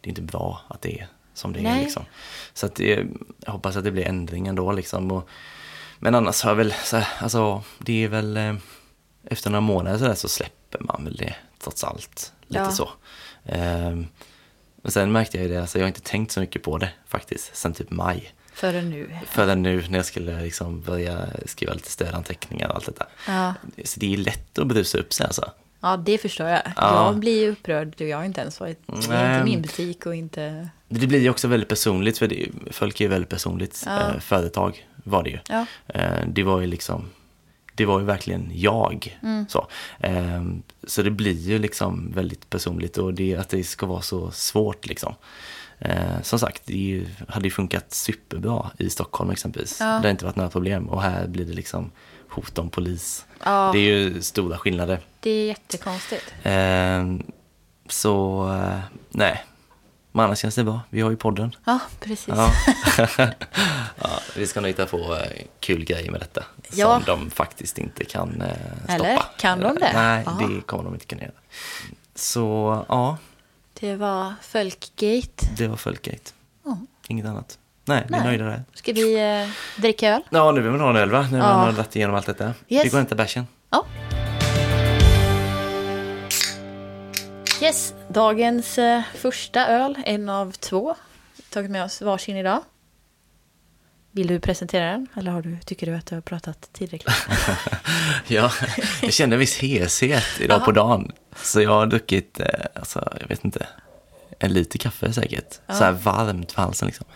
Speaker 1: det är inte bra att det är som det är.
Speaker 2: Nej.
Speaker 1: Liksom. Så att det, jag hoppas att det blir ändring ändå. Liksom. Och, men annars har jag väl, så alltså det är väl, eh, efter några månader så, där, så släpper man väl det trots allt. Lite
Speaker 2: Ja.
Speaker 1: så. Ehm, och sen märkte jag ju det, alltså jag har inte tänkt så mycket på det faktiskt, sen typ maj.
Speaker 2: Förrän nu?
Speaker 1: Förrän nu när jag skulle liksom börja skriva lite stödanteckningar och allt det där.
Speaker 2: Ja.
Speaker 1: Så det är lätt att brusa upp sig alltså.
Speaker 2: Ja, det förstår jag.
Speaker 1: Ja.
Speaker 2: Jag blir ju upprörd. Jag har inte ens varit...
Speaker 1: Nej.
Speaker 2: inte min butik och inte...
Speaker 1: Det blir ju också väldigt personligt, för det, folk är ju väldigt personligt.
Speaker 2: Ja.
Speaker 1: Eh, företag var det ju.
Speaker 2: Ja.
Speaker 1: Eh, det var ju liksom, det var ju verkligen jag.
Speaker 2: Mm.
Speaker 1: Så. Eh, så det blir ju liksom väldigt personligt och det, att det ska vara så svårt liksom. Eh, som sagt, det ju, hade ju funkat superbra i Stockholm exempelvis.
Speaker 2: Ja.
Speaker 1: Det har inte varit några problem och här blir det liksom hot om polis.
Speaker 2: Ja.
Speaker 1: Det är ju stora skillnader.
Speaker 2: Det är jättekonstigt.
Speaker 1: Eh, så, eh, nej. Men annars känns det bra. Vi har ju podden.
Speaker 2: Ja, precis.
Speaker 1: Ja. *laughs* ja, vi ska nog hitta på eh, kul grejer med detta.
Speaker 2: Ja.
Speaker 1: Som de faktiskt inte kan eh, stoppa.
Speaker 2: Eller? Kan de det?
Speaker 1: Nej,
Speaker 2: Ja.
Speaker 1: det kommer de inte kunna göra. Så ja,
Speaker 2: Det var Folkgate.
Speaker 1: det var Folkgate.
Speaker 2: Ja.
Speaker 1: Inget annat. Nej, vi är
Speaker 2: Nej.
Speaker 1: nöjda där.
Speaker 2: Ska vi eh, dricka öl?
Speaker 1: Ja, nu vill man ha en öl va? När man har dragit igenom allt detta.
Speaker 2: Yes.
Speaker 1: Vi går och hämtar bärsen.
Speaker 2: Ja. Yes, dagens eh, första öl, en av två. Tagit med oss varsin idag. Vill du presentera den eller har du, tycker du att du har pratat tillräckligt? *laughs*
Speaker 1: Ja, jag kände en viss heshet idag på dagen. Så jag har druckit, eh, alltså, jag vet inte, en liter kaffe säkert. Så här varmt för halsen liksom.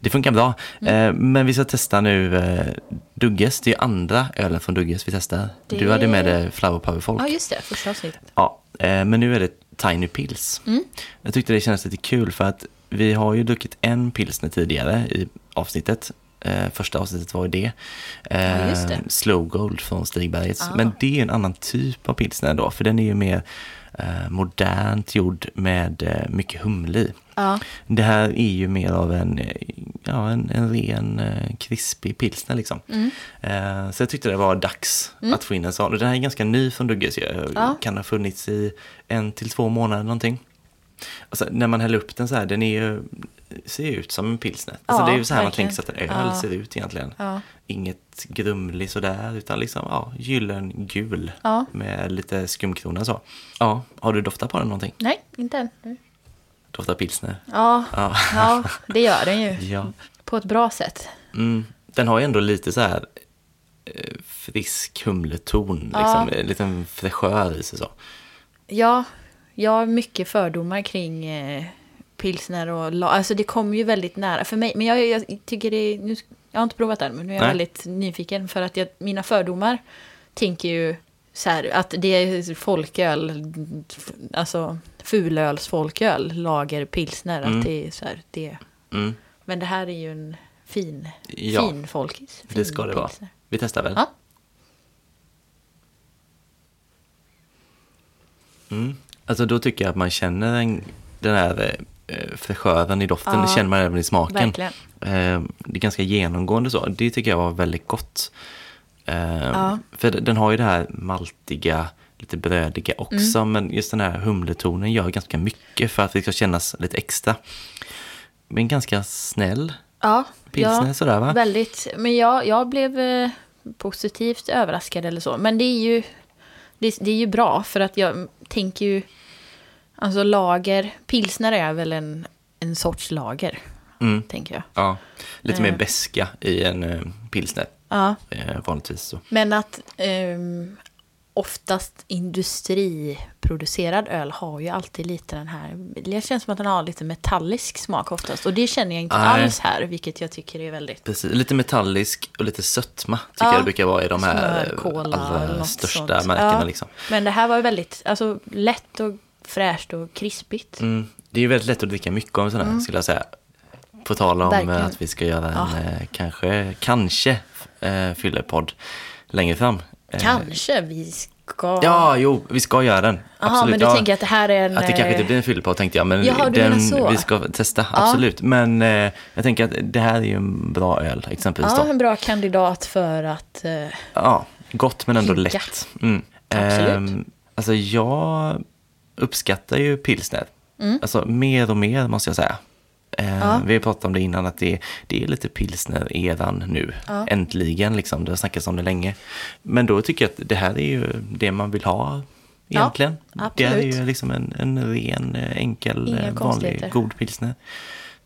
Speaker 1: Det funkar bra.
Speaker 2: Mm.
Speaker 1: Eh, men vi ska testa nu eh, Dugges. Det är andra ölen från Dugges vi testar.
Speaker 2: Det-
Speaker 1: Du hade med dig Flower Power Folk.
Speaker 2: ja, just det, första avsnittet.
Speaker 1: Ja, men nu är det Tiny Pills.
Speaker 2: Mm.
Speaker 1: Jag tyckte det kändes lite kul för att vi har ju druckit en pilsner tidigare i avsnittet. Eh, första avsnittet var ju det. Eh,
Speaker 2: Ja, det.
Speaker 1: Slow Gold från Stigbergets.
Speaker 2: Ah.
Speaker 1: Men det är en annan typ av pilsner då, för den är ju mer eh, modernt gjord med eh, mycket humle i.
Speaker 2: Ja,
Speaker 1: Det här är ju mer av en, ja, en, en ren eh, krispig pilsner liksom.
Speaker 2: Mm.
Speaker 1: Eh, så jag tyckte det var dags att få in en sån. Och den här är ganska ny från Dugges.
Speaker 2: Ja.
Speaker 1: Kan ha funnits i en till två månader någonting. Alltså, när man häller upp den så här, den är ju ser ut som en pilsner. Alltså
Speaker 2: Ja,
Speaker 1: det är ju så här man
Speaker 2: verkligen.
Speaker 1: tänker sig att en öl
Speaker 2: Ja.
Speaker 1: ser ut egentligen.
Speaker 2: Ja.
Speaker 1: Inget grumlig sådär, utan liksom ja, gyllengul
Speaker 2: Ja.
Speaker 1: med lite skumkrona så. Ja, har du doftat på den någonting?
Speaker 2: Nej, inte än.
Speaker 1: Doftar pilsner?
Speaker 2: Ja,
Speaker 1: Ja.
Speaker 2: det gör den ju.
Speaker 1: Ja.
Speaker 2: På ett bra sätt.
Speaker 1: Mm. Den har ju ändå lite så här eh, frisk humleton, liksom, en liten fräschör i sig så.
Speaker 2: Ja, jag har mycket fördomar kring eh, pilsner och Alltså det kommer ju väldigt nära för mig. Men jag, jag tycker det nu, Jag har inte provat den, men nu är jag
Speaker 1: Nej.
Speaker 2: väldigt nyfiken. För att jag, mina fördomar tänker ju så här att det är folköl, alltså fulölsfolköl, lager, pilsner.
Speaker 1: Mm.
Speaker 2: Att det är så här, det.
Speaker 1: Mm.
Speaker 2: Men det här är ju en fin,
Speaker 1: Ja.
Speaker 2: fin folkis.
Speaker 1: Det
Speaker 2: fin
Speaker 1: ska det vara.
Speaker 2: pilsner.
Speaker 1: Vi testar väl?
Speaker 2: Ja.
Speaker 1: Mm. Alltså då tycker jag att man känner en, den här eh, fräschören i doften,
Speaker 2: Ja.
Speaker 1: det känner man även i smaken.
Speaker 2: Verkligen.
Speaker 1: Eh, det är ganska genomgående så. Det tycker jag var väldigt gott. Eh,
Speaker 2: Ja.
Speaker 1: För den har ju det här maltiga, lite brödiga också,
Speaker 2: Mm.
Speaker 1: men just den här humletonen gör ganska mycket för att det ska kännas lite extra. Men ganska snäll
Speaker 2: Ja,
Speaker 1: pilsner
Speaker 2: ja,
Speaker 1: sådär va?
Speaker 2: väldigt. Men jag, jag blev eh, positivt överraskad eller så. Men det är ju, det, det är ju bra för att jag tänker ju... Alltså lager, pilsner är väl en, en sorts lager,
Speaker 1: Mm.
Speaker 2: tänker jag.
Speaker 1: Ja, lite mer
Speaker 2: Eh.
Speaker 1: beska i en eh, pilsner
Speaker 2: Ja,
Speaker 1: eh, vanligtvis. Så.
Speaker 2: men att ehm, oftast industriproducerad öl har ju alltid lite den här... Det känns som att den har lite metallisk smak oftast. Och det känner jag inte
Speaker 1: Nej.
Speaker 2: alls här, vilket jag tycker är väldigt...
Speaker 1: Precis, lite metallisk och lite sötma tycker
Speaker 2: Ja,
Speaker 1: jag det brukar vara i de här
Speaker 2: smörkola eller
Speaker 1: allra största
Speaker 2: sånt.
Speaker 1: märkena.
Speaker 2: Ja.
Speaker 1: Liksom.
Speaker 2: Men det här var ju väldigt alltså, lätt och fräscht och krispigt.
Speaker 1: Mm. Det är ju väldigt lätt att dricka mycket om sådana här, skulle jag säga. På tal om
Speaker 2: Verkligen.
Speaker 1: eh, att vi ska göra en
Speaker 2: Ja.
Speaker 1: eh, kanske, kanske eh, fyllepodd längre fram. Eh,
Speaker 2: Kanske vi ska...
Speaker 1: Ja, jo, vi ska göra den.
Speaker 2: Jaha,
Speaker 1: Absolut.
Speaker 2: men du
Speaker 1: ja.
Speaker 2: tänker att det här är en...
Speaker 1: Att det kanske inte
Speaker 2: eh,
Speaker 1: blir en fyllepodd tänkte jag, men
Speaker 2: Jaha, menar så.
Speaker 1: vi ska testa, absolut. Men eh, jag tänker att det här är ju en bra öl, exempelvis.
Speaker 2: Ja,
Speaker 1: då.
Speaker 2: en bra kandidat för att... eh,
Speaker 1: Ja, gott men ändå
Speaker 2: Hinka.
Speaker 1: lätt. Mm.
Speaker 2: Absolut.
Speaker 1: Ehm, alltså jag uppskattar ju pilsner. Alltså mer och mer måste jag säga.
Speaker 2: Mm. Ja.
Speaker 1: Vi har pratat om det innan att det, det är lite pilsner-eran nu.
Speaker 2: Ja.
Speaker 1: Äntligen liksom, det har snackats om det länge. Men då tycker jag att det här är ju det man vill ha
Speaker 2: Ja,
Speaker 1: egentligen. det är ju liksom en, en ren, eh, enkel,
Speaker 2: Inga
Speaker 1: eh, vanlig, god pilsner.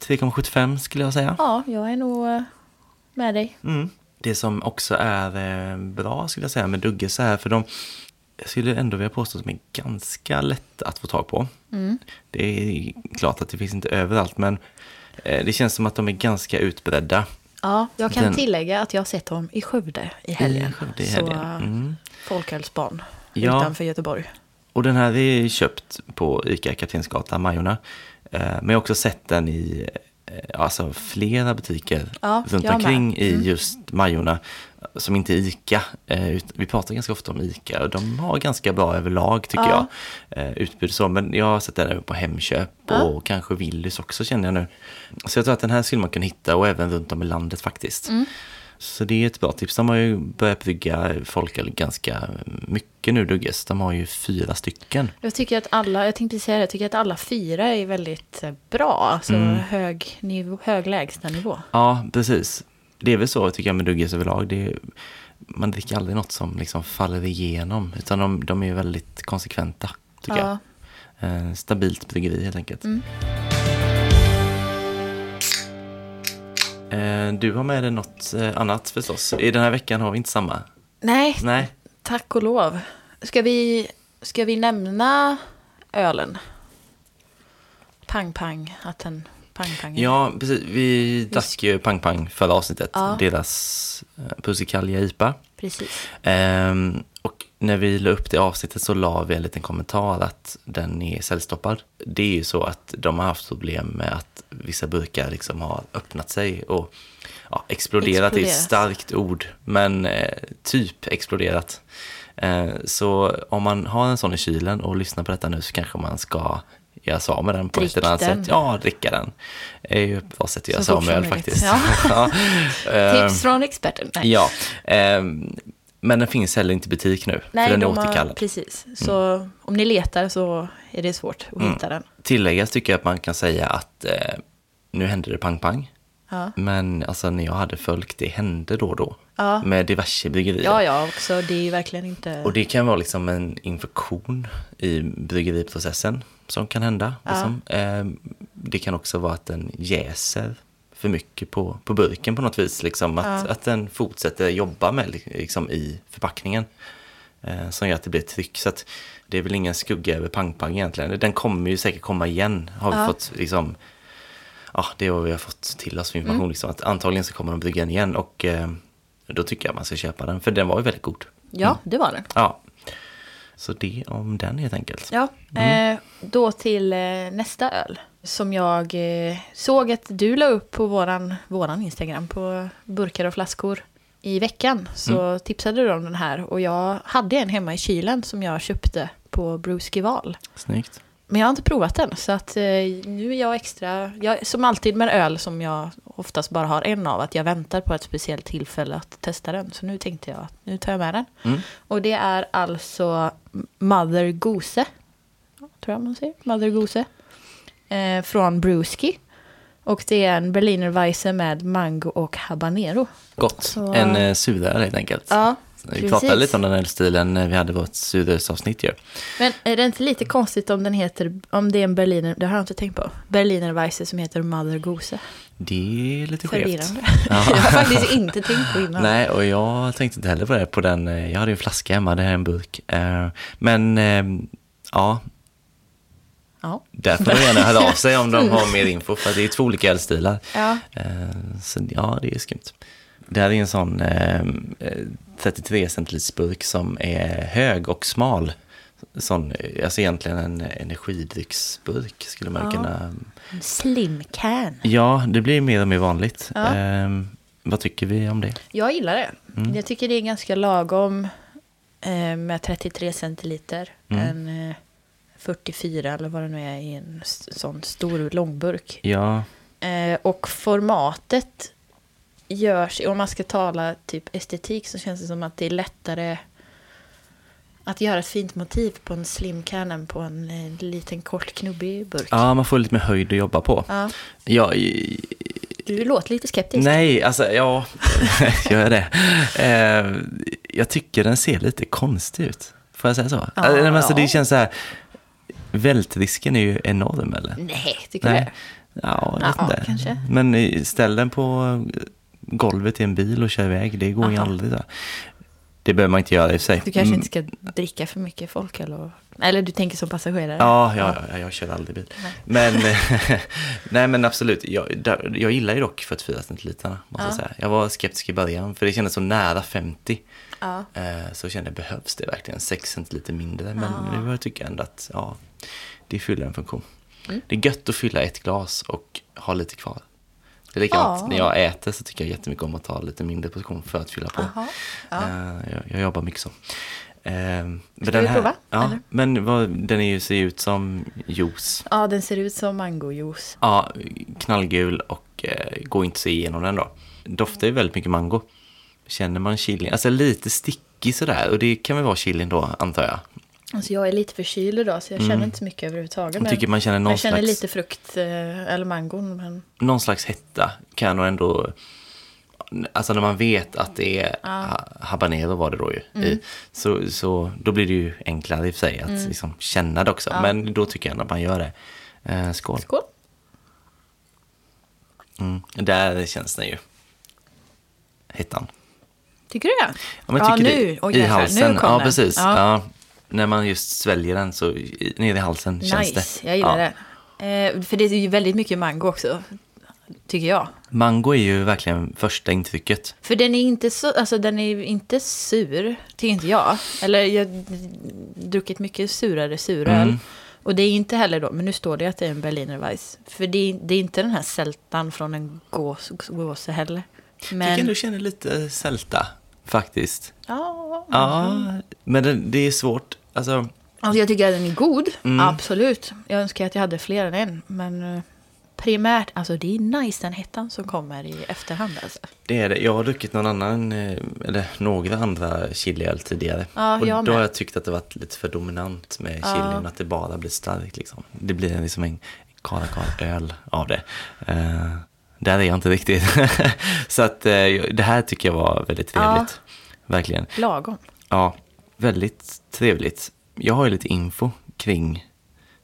Speaker 1: 3,75 skulle jag säga.
Speaker 2: Ja, jag är nog eh, med dig.
Speaker 1: Mm. Det som också är eh, bra skulle jag säga med Dugge så här, för de jag skulle ändå vilja påstå att de är ganska lätta att få tag på.
Speaker 2: Mm.
Speaker 1: Det är klart att det finns inte överallt, men eh, det känns som att de är ganska utbredda.
Speaker 2: Ja, jag kan
Speaker 1: Den-
Speaker 2: tillägga att jag har sett dem i Skövde i helgen.
Speaker 1: I
Speaker 2: Så,
Speaker 1: helgen.
Speaker 2: eh,
Speaker 1: Mm.
Speaker 2: folkölsbarn
Speaker 1: Ja.
Speaker 2: utanför Göteborg.
Speaker 1: Och den här är köpt på ICA Kaptensgatan, Majorna. Eh, Men jag har också sett den i eh, alltså flera butiker
Speaker 2: Ja,
Speaker 1: runt omkring.
Speaker 2: Mm.
Speaker 1: i just Majorna. Som inte är ICA. Eh, Vi pratar ganska ofta om ICA och de har ganska bra överlag tycker
Speaker 2: Ja.
Speaker 1: jag. eh, Utbud så, men jag har sett den även på Hemköp
Speaker 2: Ja.
Speaker 1: och kanske Willys också känner jag nu. Så jag tror att den här skulle man kunna hitta och även runt om i landet faktiskt.
Speaker 2: Mm.
Speaker 1: Så det är ett bra tips. De har ju börjat brygga folköl ganska mycket nu, Dugges. De har ju fyra stycken.
Speaker 2: Jag tycker att alla, jag tänkte säga det, jag tycker att alla fyra är väldigt eh, bra. Alltså
Speaker 1: Mm.
Speaker 2: hög, nivå, hög lägstanivå.
Speaker 1: Ja, precis. Det är väl så tycker jag med Dugges överlag. Det är, man dricker aldrig något som liksom faller igenom. Utan de, de är väldigt konsekventa, tycker
Speaker 2: Ja.
Speaker 1: jag. Eh, stabilt bryggeri helt enkelt.
Speaker 2: Mm.
Speaker 1: Eh, du har med dig något eh, annat förstås. I den här veckan har vi inte samma.
Speaker 2: Nej,
Speaker 1: Nej.
Speaker 2: tack och lov. Ska vi, ska vi nämna ölen? Pang pang, att den pang.
Speaker 1: Ja, precis. Vi drack ju Pang Pang förra avsnittet.
Speaker 2: Ja.
Speaker 1: Deras eh, Pussikalja IPA.
Speaker 2: Precis.
Speaker 1: Ehm, och när vi la upp det avsnittet så la vi en liten kommentar att den är säljstoppad. Det är ju så att de har haft problem med att vissa burkar liksom har öppnat sig och ja, exploderat är ett starkt ord, men eh, typ exploderat. Eh, så om man har en sån i kylen och lyssnar på detta nu så kanske man ska göra sig av med den på
Speaker 2: Drick
Speaker 1: ett eller annat
Speaker 2: den.
Speaker 1: sätt. Ja, dricka den. Det är ju ett bra sätt att göra sig av med öl faktiskt.
Speaker 2: Ja. *laughs*
Speaker 1: Ja. Ehm,
Speaker 2: Tips från experten. Nej,
Speaker 1: Ja, ehm, men den finns heller inte i butik nu,
Speaker 2: Nej
Speaker 1: för den är
Speaker 2: de
Speaker 1: återkallad. Mm.
Speaker 2: precis. Så om ni letar så är det svårt att
Speaker 1: Mm.
Speaker 2: hitta den.
Speaker 1: Tilläggas tycker jag att man kan säga att eh, nu hände det pang-pang.
Speaker 2: Ja.
Speaker 1: Men alltså när jag hade följt, det hände då och då.
Speaker 2: Ja.
Speaker 1: Med diverse bryggerier.
Speaker 2: Ja, ja, också. Det är ju verkligen inte...
Speaker 1: Och det kan vara liksom en infektion i bryggeriprocessen som kan hända. Liksom. Eh, Det kan också vara att den jäser för mycket på, på burken på något vis. Liksom. Att, att den fortsätter jobba med liksom, i förpackningen. Eh, som gör att det blir tryck. Så att det är väl ingen skugga över pang-pang egentligen. Den kommer ju säkert komma igen. Har vi fått liksom... Ja, det är vad vi har fått till oss för information. Liksom, att antagligen så kommer de brygga igen. Och eh, då tycker jag man ska köpa den. För den var ju väldigt god.
Speaker 2: Ja, det var den.
Speaker 1: Ja. Så det om den helt enkelt.
Speaker 2: Ja, eh, då till eh, nästa öl. Som jag eh, såg att du la upp på våran, våran Instagram på burkar och flaskor i veckan. Så tipsade du om den här och jag hade en hemma i kylen som jag köpte på Bruce Val.
Speaker 1: Snyggt.
Speaker 2: Men jag har inte provat den så att eh, nu är jag extra, jag, som alltid med öl som jag oftast bara har en av, att jag väntar på ett speciellt tillfälle att testa den. Så nu tänkte jag att nu tar jag med den.
Speaker 1: Mm.
Speaker 2: Och det är alltså Mother Goose, tror jag man säger, Mother Goose, eh, från Brewski. Och det är en Berliner Weisse med mango och habanero.
Speaker 1: Gott.
Speaker 2: Så-
Speaker 1: En eh, surare helt enkelt.
Speaker 2: Ja,
Speaker 1: Vi pratade lite om den här stilen när vi hade vårt surölsavsnitt ju.
Speaker 2: Men är det inte lite konstigt om den heter, om det är en Berliner, det har jag inte tänkt på, Berliner Weisse som heter Mother Goose?
Speaker 1: Det är lite skevt.
Speaker 2: Förvirrande. *laughs* jag har faktiskt inte tänkt på innan.
Speaker 1: Nej, och jag tänkte inte heller på det. På den, eh, jag hade ju en flaska hemma, det här är en burk. Eh, Men eh, ja,
Speaker 2: Ja.
Speaker 1: där får de gärna höra av sig om de *laughs* har mer info. För det är två olika ölstilar.
Speaker 2: Ja.
Speaker 1: Så ja, det är skumt. Det här är en sån 33 centiliters burk som är hög och smal. Sån, alltså egentligen en energidrycksburk skulle man
Speaker 2: Ja.
Speaker 1: kunna...
Speaker 2: Slim can.
Speaker 1: Ja, det blir mer och mer vanligt.
Speaker 2: Ja.
Speaker 1: Eh, vad tycker vi om det?
Speaker 2: Jag gillar det. Jag tycker det är ganska lagom eh, med 33 centiliter. En eh, 44 eller vad det nu är i en sån stor långburk.
Speaker 1: Ja,
Speaker 2: Eh, och formatet görs, om man ska tala typ estetik så känns det som att det är lättare att göra ett fint motiv på en slim can än på en eh, liten kort knubbig burk.
Speaker 1: ja, man får lite mer höjd att jobba på.
Speaker 2: Ja.
Speaker 1: Ja, i-
Speaker 2: Du låter lite skeptisk.
Speaker 1: nej, alltså ja, *laughs* gör jag det? Eh, jag tycker den ser lite konstig ut. Får jag säga så?
Speaker 2: Ja,
Speaker 1: Alltså,
Speaker 2: ja.
Speaker 1: det känns så här, vältrisken är ju enorm eller?
Speaker 2: Nej, tycker du
Speaker 1: Nej.
Speaker 2: det?
Speaker 1: Ja, jag vet inte.
Speaker 2: kanske.
Speaker 1: Men eh, ställ den på golvet i en bil och kör iväg, det går ju
Speaker 2: Aha.
Speaker 1: aldrig. Där. Det behöver man inte göra i sig.
Speaker 2: Du kanske
Speaker 1: Mm.
Speaker 2: inte ska dricka för mycket folk eller? Eller du tänker som passagerare?
Speaker 1: Ja, ja, ja, jag kör aldrig bil.
Speaker 2: Nej.
Speaker 1: Men, *laughs* *laughs* nej men absolut, jag, jag gillar ju dock 44 centiliterna, måste jag
Speaker 2: Ja.
Speaker 1: säga. Jag var skeptisk i början, för det kändes så nära 50.
Speaker 2: Ja.
Speaker 1: Eh, Så kände jag, behövs det verkligen 6 centiliter mindre? Men
Speaker 2: Ja.
Speaker 1: nu tycker jag ändå att, ja, det fyller en funktion.
Speaker 2: Mm.
Speaker 1: Det är gött att fylla ett glas och ha lite kvar. Det är likadant
Speaker 2: Ja.
Speaker 1: när jag äter så tycker jag jättemycket om att ta lite mindre portion för att fylla på.
Speaker 2: Ja.
Speaker 1: Eh, Jag, jag jobbar mycket så. Eh, men
Speaker 2: Ska
Speaker 1: den
Speaker 2: vi
Speaker 1: här-
Speaker 2: prova,
Speaker 1: Ja,
Speaker 2: eller?
Speaker 1: men vad, den är ju, ser ut som juice.
Speaker 2: ja, den ser ut som mangojuice.
Speaker 1: Ja, knallgul och eh, går inte se igenom den då. Doftar ju väldigt mycket mango. Känner man chilin? Alltså lite stickig sådär och det kan väl vara chilin då antar jag.
Speaker 2: Alltså jag är lite förkyld idag så jag känner inte så mycket överhuvudtaget.
Speaker 1: Jag
Speaker 2: men
Speaker 1: tycker man känner någon
Speaker 2: jag känner
Speaker 1: slags-
Speaker 2: lite frukt eh, eller mangon. Men
Speaker 1: Någon slags hetta kan nog ändå... Alltså när man vet att det är ha- habanero var det då ju.
Speaker 2: Mm.
Speaker 1: I, så, så då blir det ju enklare i och för sig att liksom känna det också. Men då tycker jag ändå att man gör det. Eh, skål.
Speaker 2: skål.
Speaker 1: Mm. Där känns den ju. Hettan.
Speaker 2: Tycker du det?
Speaker 1: Ja, men
Speaker 2: ja,
Speaker 1: tycker
Speaker 2: nu.
Speaker 1: det, I halsen.
Speaker 2: Nu kom
Speaker 1: ja, precis.
Speaker 2: Ja.
Speaker 1: Ja. När man just sväljer den så ner i halsen känns det.
Speaker 2: Nice, jag gillar
Speaker 1: Ja.
Speaker 2: det. Eh, för det är ju väldigt mycket mango också. Tycker jag.
Speaker 1: Mango är ju verkligen första intrycket.
Speaker 2: För den är inte så, alltså den är inte sur, tycker inte jag. Eller jag har druckit mycket surare suröl.
Speaker 1: Mm.
Speaker 2: Och det är inte heller då, men nu står det att det är en Berliner Weiss. För det är, det är inte den här sältan från en gås, gåse heller.
Speaker 1: Tycker
Speaker 2: Men,
Speaker 1: du känner lite sälta, faktiskt.
Speaker 2: ja,
Speaker 1: Ja, men det, det är svårt. Alltså,
Speaker 2: alltså jag tycker att den är god,
Speaker 1: Mm.
Speaker 2: absolut. Jag önskar att jag hade fler än en. Men eh, primärt, alltså det är nice den hettan som kommer i efterhand alltså.
Speaker 1: det är det. Jag har druckit någon annan, eh, eller några andra chiliöl tidigare.
Speaker 2: Ja,
Speaker 1: och då har
Speaker 2: med.
Speaker 1: jag tyckt att det varit lite för dominant med
Speaker 2: Ja.
Speaker 1: chilin, att det bara blir starkt liksom. Det blir liksom en Karakarl-öl av det. Eh, där är jag inte riktigt. *laughs* så att det här tycker jag var väldigt trevligt. Verkligen.
Speaker 2: Lagom.
Speaker 1: Ja, väldigt trevligt. Jag har ju lite info kring...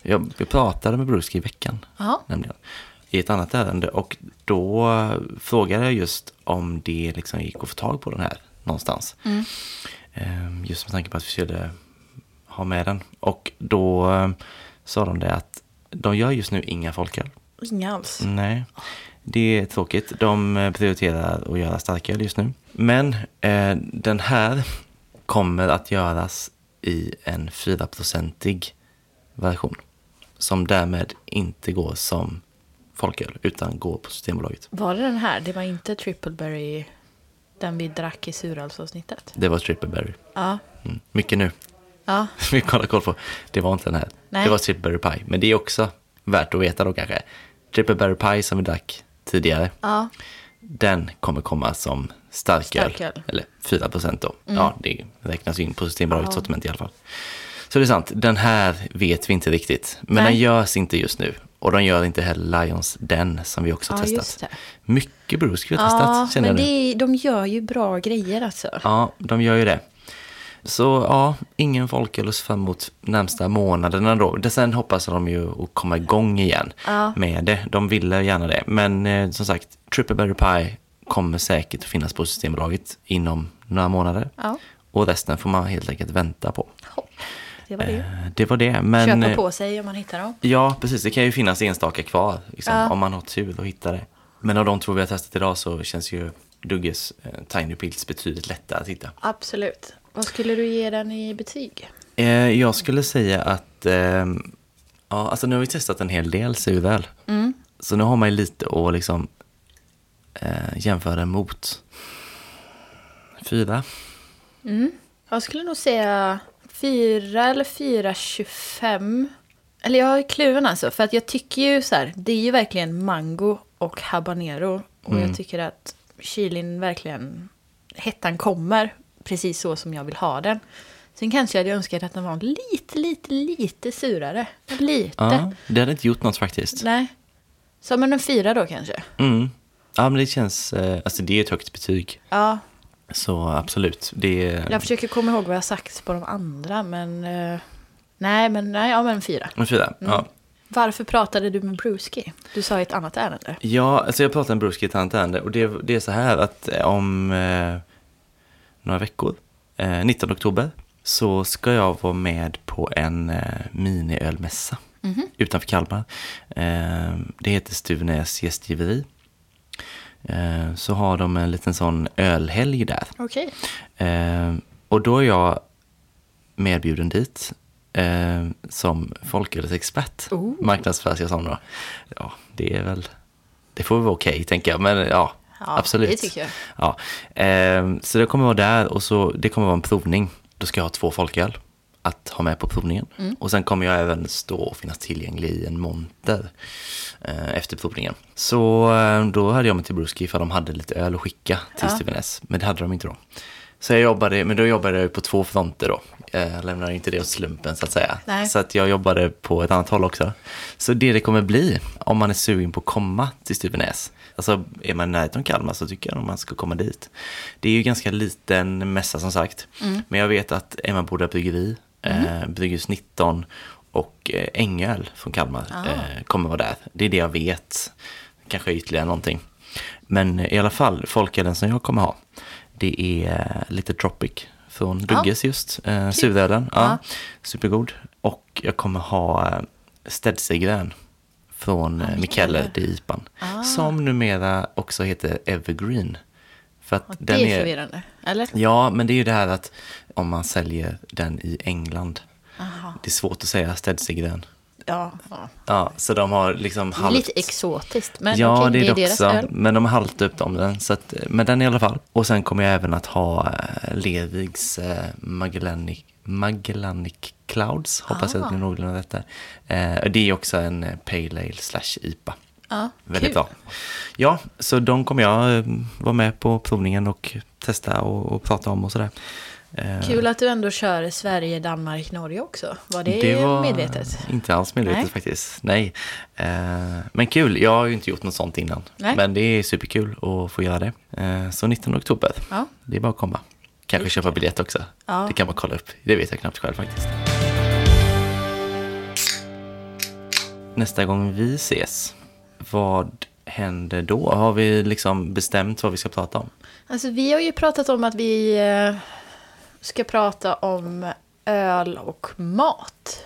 Speaker 1: Jag, jag pratade med Bruski i veckan,
Speaker 2: Ja.
Speaker 1: nämligen, i ett annat ärende. Och då eh, frågade jag just om det liksom gick att få tag på den här någonstans. Eh, Just med tanke på att vi skulle ha med den. Och då eh, sa de det att de gör just nu inga folköl.
Speaker 2: Inga alls.
Speaker 1: Nej, det är tråkigt. De eh, prioriterar att göra starköl just nu. Men eh, den här kommer att göras i en 4-procentig version. Som därmed inte går som folköl, utan går på Systembolaget.
Speaker 2: Var det den här? Det var inte Tripleberry, den vi drack i surölsavsnittet?
Speaker 1: Det var Stripperberry.
Speaker 2: Ja.
Speaker 1: Mm. Mycket nu.
Speaker 2: Ja. *laughs*
Speaker 1: Mycket att koll på. Det var inte den här.
Speaker 2: Nej.
Speaker 1: Det var Stripperberry Pie. Men det är också värt att veta då kanske. Stripperberry Pie som vi drack tidigare.
Speaker 2: Ja.
Speaker 1: Den kommer komma som starköl.
Speaker 2: Starköl.
Speaker 1: Eller 4 procent då. Ja, det räknas in på Systembolagets
Speaker 2: Ja.
Speaker 1: sortiment i alla fall. Så det är sant, den här vet vi inte riktigt. Men
Speaker 2: Nej.
Speaker 1: den görs inte just nu. Och de gör inte heller Lions Den som vi också har
Speaker 2: Ja,
Speaker 1: testat. Mycket brus vi har
Speaker 2: Ja,
Speaker 1: testat känner
Speaker 2: men det, de gör ju bra grejer alltså.
Speaker 1: Ja, de gör ju det. Så ja, ingen folköl oss fram emot närmsta månaderna då. Sen hoppas de ju att komma igång igen
Speaker 2: Ja.
Speaker 1: med det. De ville gärna det. Men eh, som sagt, Triple Berry Pie kommer säkert att finnas på Systembolaget inom några månader.
Speaker 2: Ja.
Speaker 1: Och resten får man helt enkelt vänta på.
Speaker 2: Hopp. Det var det.
Speaker 1: Eh, Det var det. Men,
Speaker 2: Köpa
Speaker 1: eh,
Speaker 2: på sig om man hittar dem.
Speaker 1: Ja, precis. Det kan ju finnas enstaka kvar. Liksom,
Speaker 2: Ja.
Speaker 1: Om man har tur och hittar det. Men av de två vi har testat idag så känns ju Dugges eh, Tiny Pills betydligt lättare att hitta.
Speaker 2: Absolut. Vad skulle du ge den i betyg?
Speaker 1: Jag skulle säga att, ja, alltså nu har vi testat en hel del suröl.
Speaker 2: Mm.
Speaker 1: Så nu har man ju lite att liksom eh, jämföra mot. Fyra.
Speaker 2: Jag skulle nog säga fyra eller fyra tjugofem. Eller jag är kluven alltså. För att jag tycker ju så här. Det är ju verkligen mango och habanero. Och
Speaker 1: Mm.
Speaker 2: jag tycker att chilin verkligen. Hettan kommer precis så som jag vill ha den. Sen kanske jag hade önskat att den var lite, lite, lite surare. Lite.
Speaker 1: Ja, det hade inte gjort något faktiskt.
Speaker 2: Nej. Som en fyra då kanske.
Speaker 1: Mm. Ja, men det känns, eh, alltså det är ett högt betyg.
Speaker 2: Ja,
Speaker 1: Så absolut, det är
Speaker 2: jag försöker komma ihåg vad jag sagt på de andra. Men eh, nej, men nej, ja men fyra.
Speaker 1: en fyra.
Speaker 2: Mm.
Speaker 1: Ja.
Speaker 2: Varför pratade du med Bruski? Du sa i ett annat ärende.
Speaker 1: Ja, alltså jag pratade med Bruski i ett annat ärende och det, det är så här att eh, om eh, några veckor, eh, 19 oktober, så ska jag vara med på en eh, miniölmässa utanför Kalmar. Eh, det heter Stuvnäs gästgiveri. Eh, så har de en liten sån ölhelg där.
Speaker 2: Okej.
Speaker 1: Eh, och då är jag medbjuden dit eh, som folkölsexpert.
Speaker 2: Oh.
Speaker 1: Marknadsförs jag som då. Ja, det är väl, det får vara okej tänker jag. Men ja,
Speaker 2: Ja,
Speaker 1: absolut.
Speaker 2: det tycker jag.
Speaker 1: Ja. Eh, så det kommer vara där och så, det kommer vara en provning. Då ska jag ha två folköl att ha med på provningen.
Speaker 2: Mm.
Speaker 1: Och sen kommer jag även stå och finnas tillgänglig i en monter eh, efter provningen. Så eh, då hade jag mig till Bruski för de hade lite öl att skicka till
Speaker 2: Ja.
Speaker 1: Steven Men det hade de inte då. Så jag jobbade, men då jobbade jag på två fronter då. Jag lämnade inte det åt slumpen så att säga.
Speaker 2: Nej.
Speaker 1: Så att jag jobbade på ett annat håll också. Så det det kommer bli, om man är sugen på att komma till Stuvenäs. Alltså är man i närheten av Kalmar så tycker jag att man ska komma dit. Det är ju ganska liten mässa som sagt. Men jag vet att Emmaboda bryggeri, eh, Brygghus 19 och eh, Ängöl från Kalmar eh, kommer vara där. Det är det jag vet. Kanske ytterligare någonting. Men i alla fall, folkölen som jag kommer ha, det är lite Tropic från Dugges just. Eh, surölen, ja.
Speaker 2: Ja.
Speaker 1: Supergod. Och jag kommer ha Stedseggrön från Mikkeller, det är IPAn.
Speaker 2: Ah.
Speaker 1: Som numera också heter Evergreen. För att
Speaker 2: Ja,
Speaker 1: den
Speaker 2: det är förvirrande. Eller?
Speaker 1: Ja, men det är ju det här att om man säljer den i England.
Speaker 2: Aha.
Speaker 1: Det är svårt att säga Stedseggrön.
Speaker 2: Ja, ja.
Speaker 1: Ja, så de har liksom
Speaker 2: Det
Speaker 1: halvt...
Speaker 2: lite exotiskt. Men
Speaker 1: ja,
Speaker 2: okej,
Speaker 1: det är det
Speaker 2: deras
Speaker 1: också.
Speaker 2: öl.
Speaker 1: Men de har halvt upp om den. Så att, men den i alla fall. Och sen kommer jag även att ha eh, Levigs eh, Magellanic, Magellanic Clouds. Hoppas jag att det blir någorlunda rätt där. Det är också en eh, Pale Ale slash IPA.
Speaker 2: Ja,
Speaker 1: Väldigt
Speaker 2: kul.
Speaker 1: bra. Ja, så de kommer jag vara med på provningen och testa och, och prata om och sådär. Eh,
Speaker 2: Kul att du ändå kör Sverige, Danmark, Norge också. Var det,
Speaker 1: var
Speaker 2: medvetet?
Speaker 1: inte alls medvetet
Speaker 2: Nej.
Speaker 1: faktiskt. Nej. Eh, men kul, jag har ju inte gjort något sånt innan.
Speaker 2: Nej.
Speaker 1: Men det är superkul att få göra det. Eh, så 19 oktober,
Speaker 2: Ja.
Speaker 1: det är bara att komma. Kanske köpa biljett också.
Speaker 2: Ja.
Speaker 1: Det kan man kolla upp. Det vet jag knappt själv faktiskt. Nästa gång vi ses, vad händer då? Har vi liksom bestämt vad vi ska prata om?
Speaker 2: Alltså vi har ju pratat om att vi ska prata om öl och mat.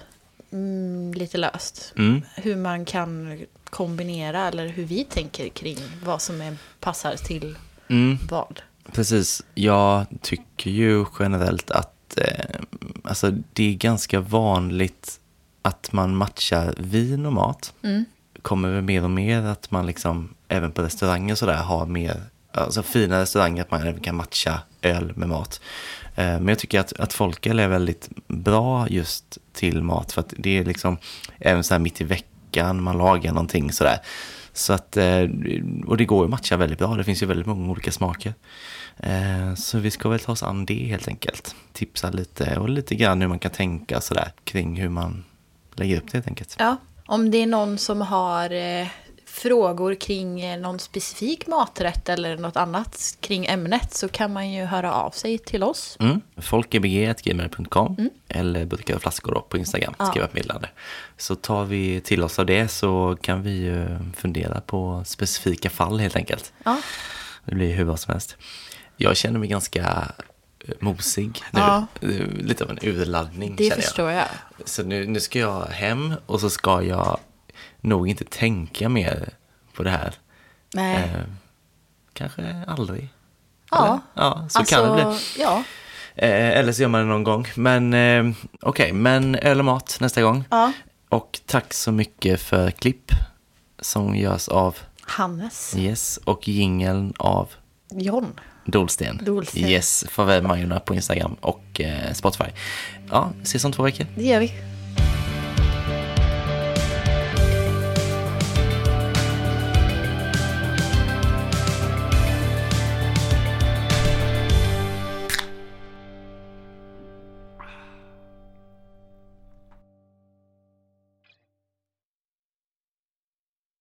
Speaker 2: Mm, lite löst.
Speaker 1: Mm.
Speaker 2: Hur man kan kombinera eller hur vi tänker kring vad som är, passar till
Speaker 1: Mm.
Speaker 2: vad.
Speaker 1: Precis. Jag tycker ju generellt att eh, alltså det är ganska vanligt att man matchar vin och mat.
Speaker 2: Mm.
Speaker 1: kommer väl mer och mer att man liksom även på restauranger sådär har mer, alltså fina restauranger att man även kan matcha öl med mat. Eh, men jag tycker att, att folköl är väldigt bra just till mat för att det är liksom även så här mitt i veckan man lagar någonting sådär. Så att, eh, och det går ju att matcha väldigt bra, det finns ju väldigt många olika smaker. Eh, så vi ska väl ta oss an det helt enkelt. Tipsa lite och lite grann hur man kan tänka sådär kring hur man lägger upp det helt enkelt.
Speaker 2: Ja, om det är någon som har frågor kring eh, någon specifik maträtt eller något annat kring ämnet så kan man ju höra av sig till oss.
Speaker 1: Mm. Folkebg.gmail.com eller burkar och flaskor på Instagram.
Speaker 2: Ja.
Speaker 1: Skriva ett meddelande. Så tar vi till oss av det så kan vi ju fundera på specifika fall helt enkelt.
Speaker 2: Ja,
Speaker 1: Det blir hur vad som helst. Jag känner mig ganska eh, mosig nu.
Speaker 2: Ja.
Speaker 1: Lite av en urladdning
Speaker 2: det
Speaker 1: känner
Speaker 2: förstår jag.
Speaker 1: jag. Så nu, nu ska jag hem och så ska jag nog inte tänka mer på det här.
Speaker 2: Nej.
Speaker 1: Eh, kanske aldrig.
Speaker 2: Ja.
Speaker 1: Eller? ja så
Speaker 2: alltså,
Speaker 1: kan det bli.
Speaker 2: Ja.
Speaker 1: Eh, eller så gör man det någon gång. Men eh, okej, men öl och mat nästa gång.
Speaker 2: ja.
Speaker 1: Och tack så mycket för klipp som görs av
Speaker 2: Hannes.
Speaker 1: Yes och jingeln av
Speaker 2: John.
Speaker 1: Dolsten.
Speaker 2: Dolsten.
Speaker 1: Yes, Farväl Majorna på Instagram och eh, Spotify. Ja, ses om två veckor.
Speaker 2: Det gör vi.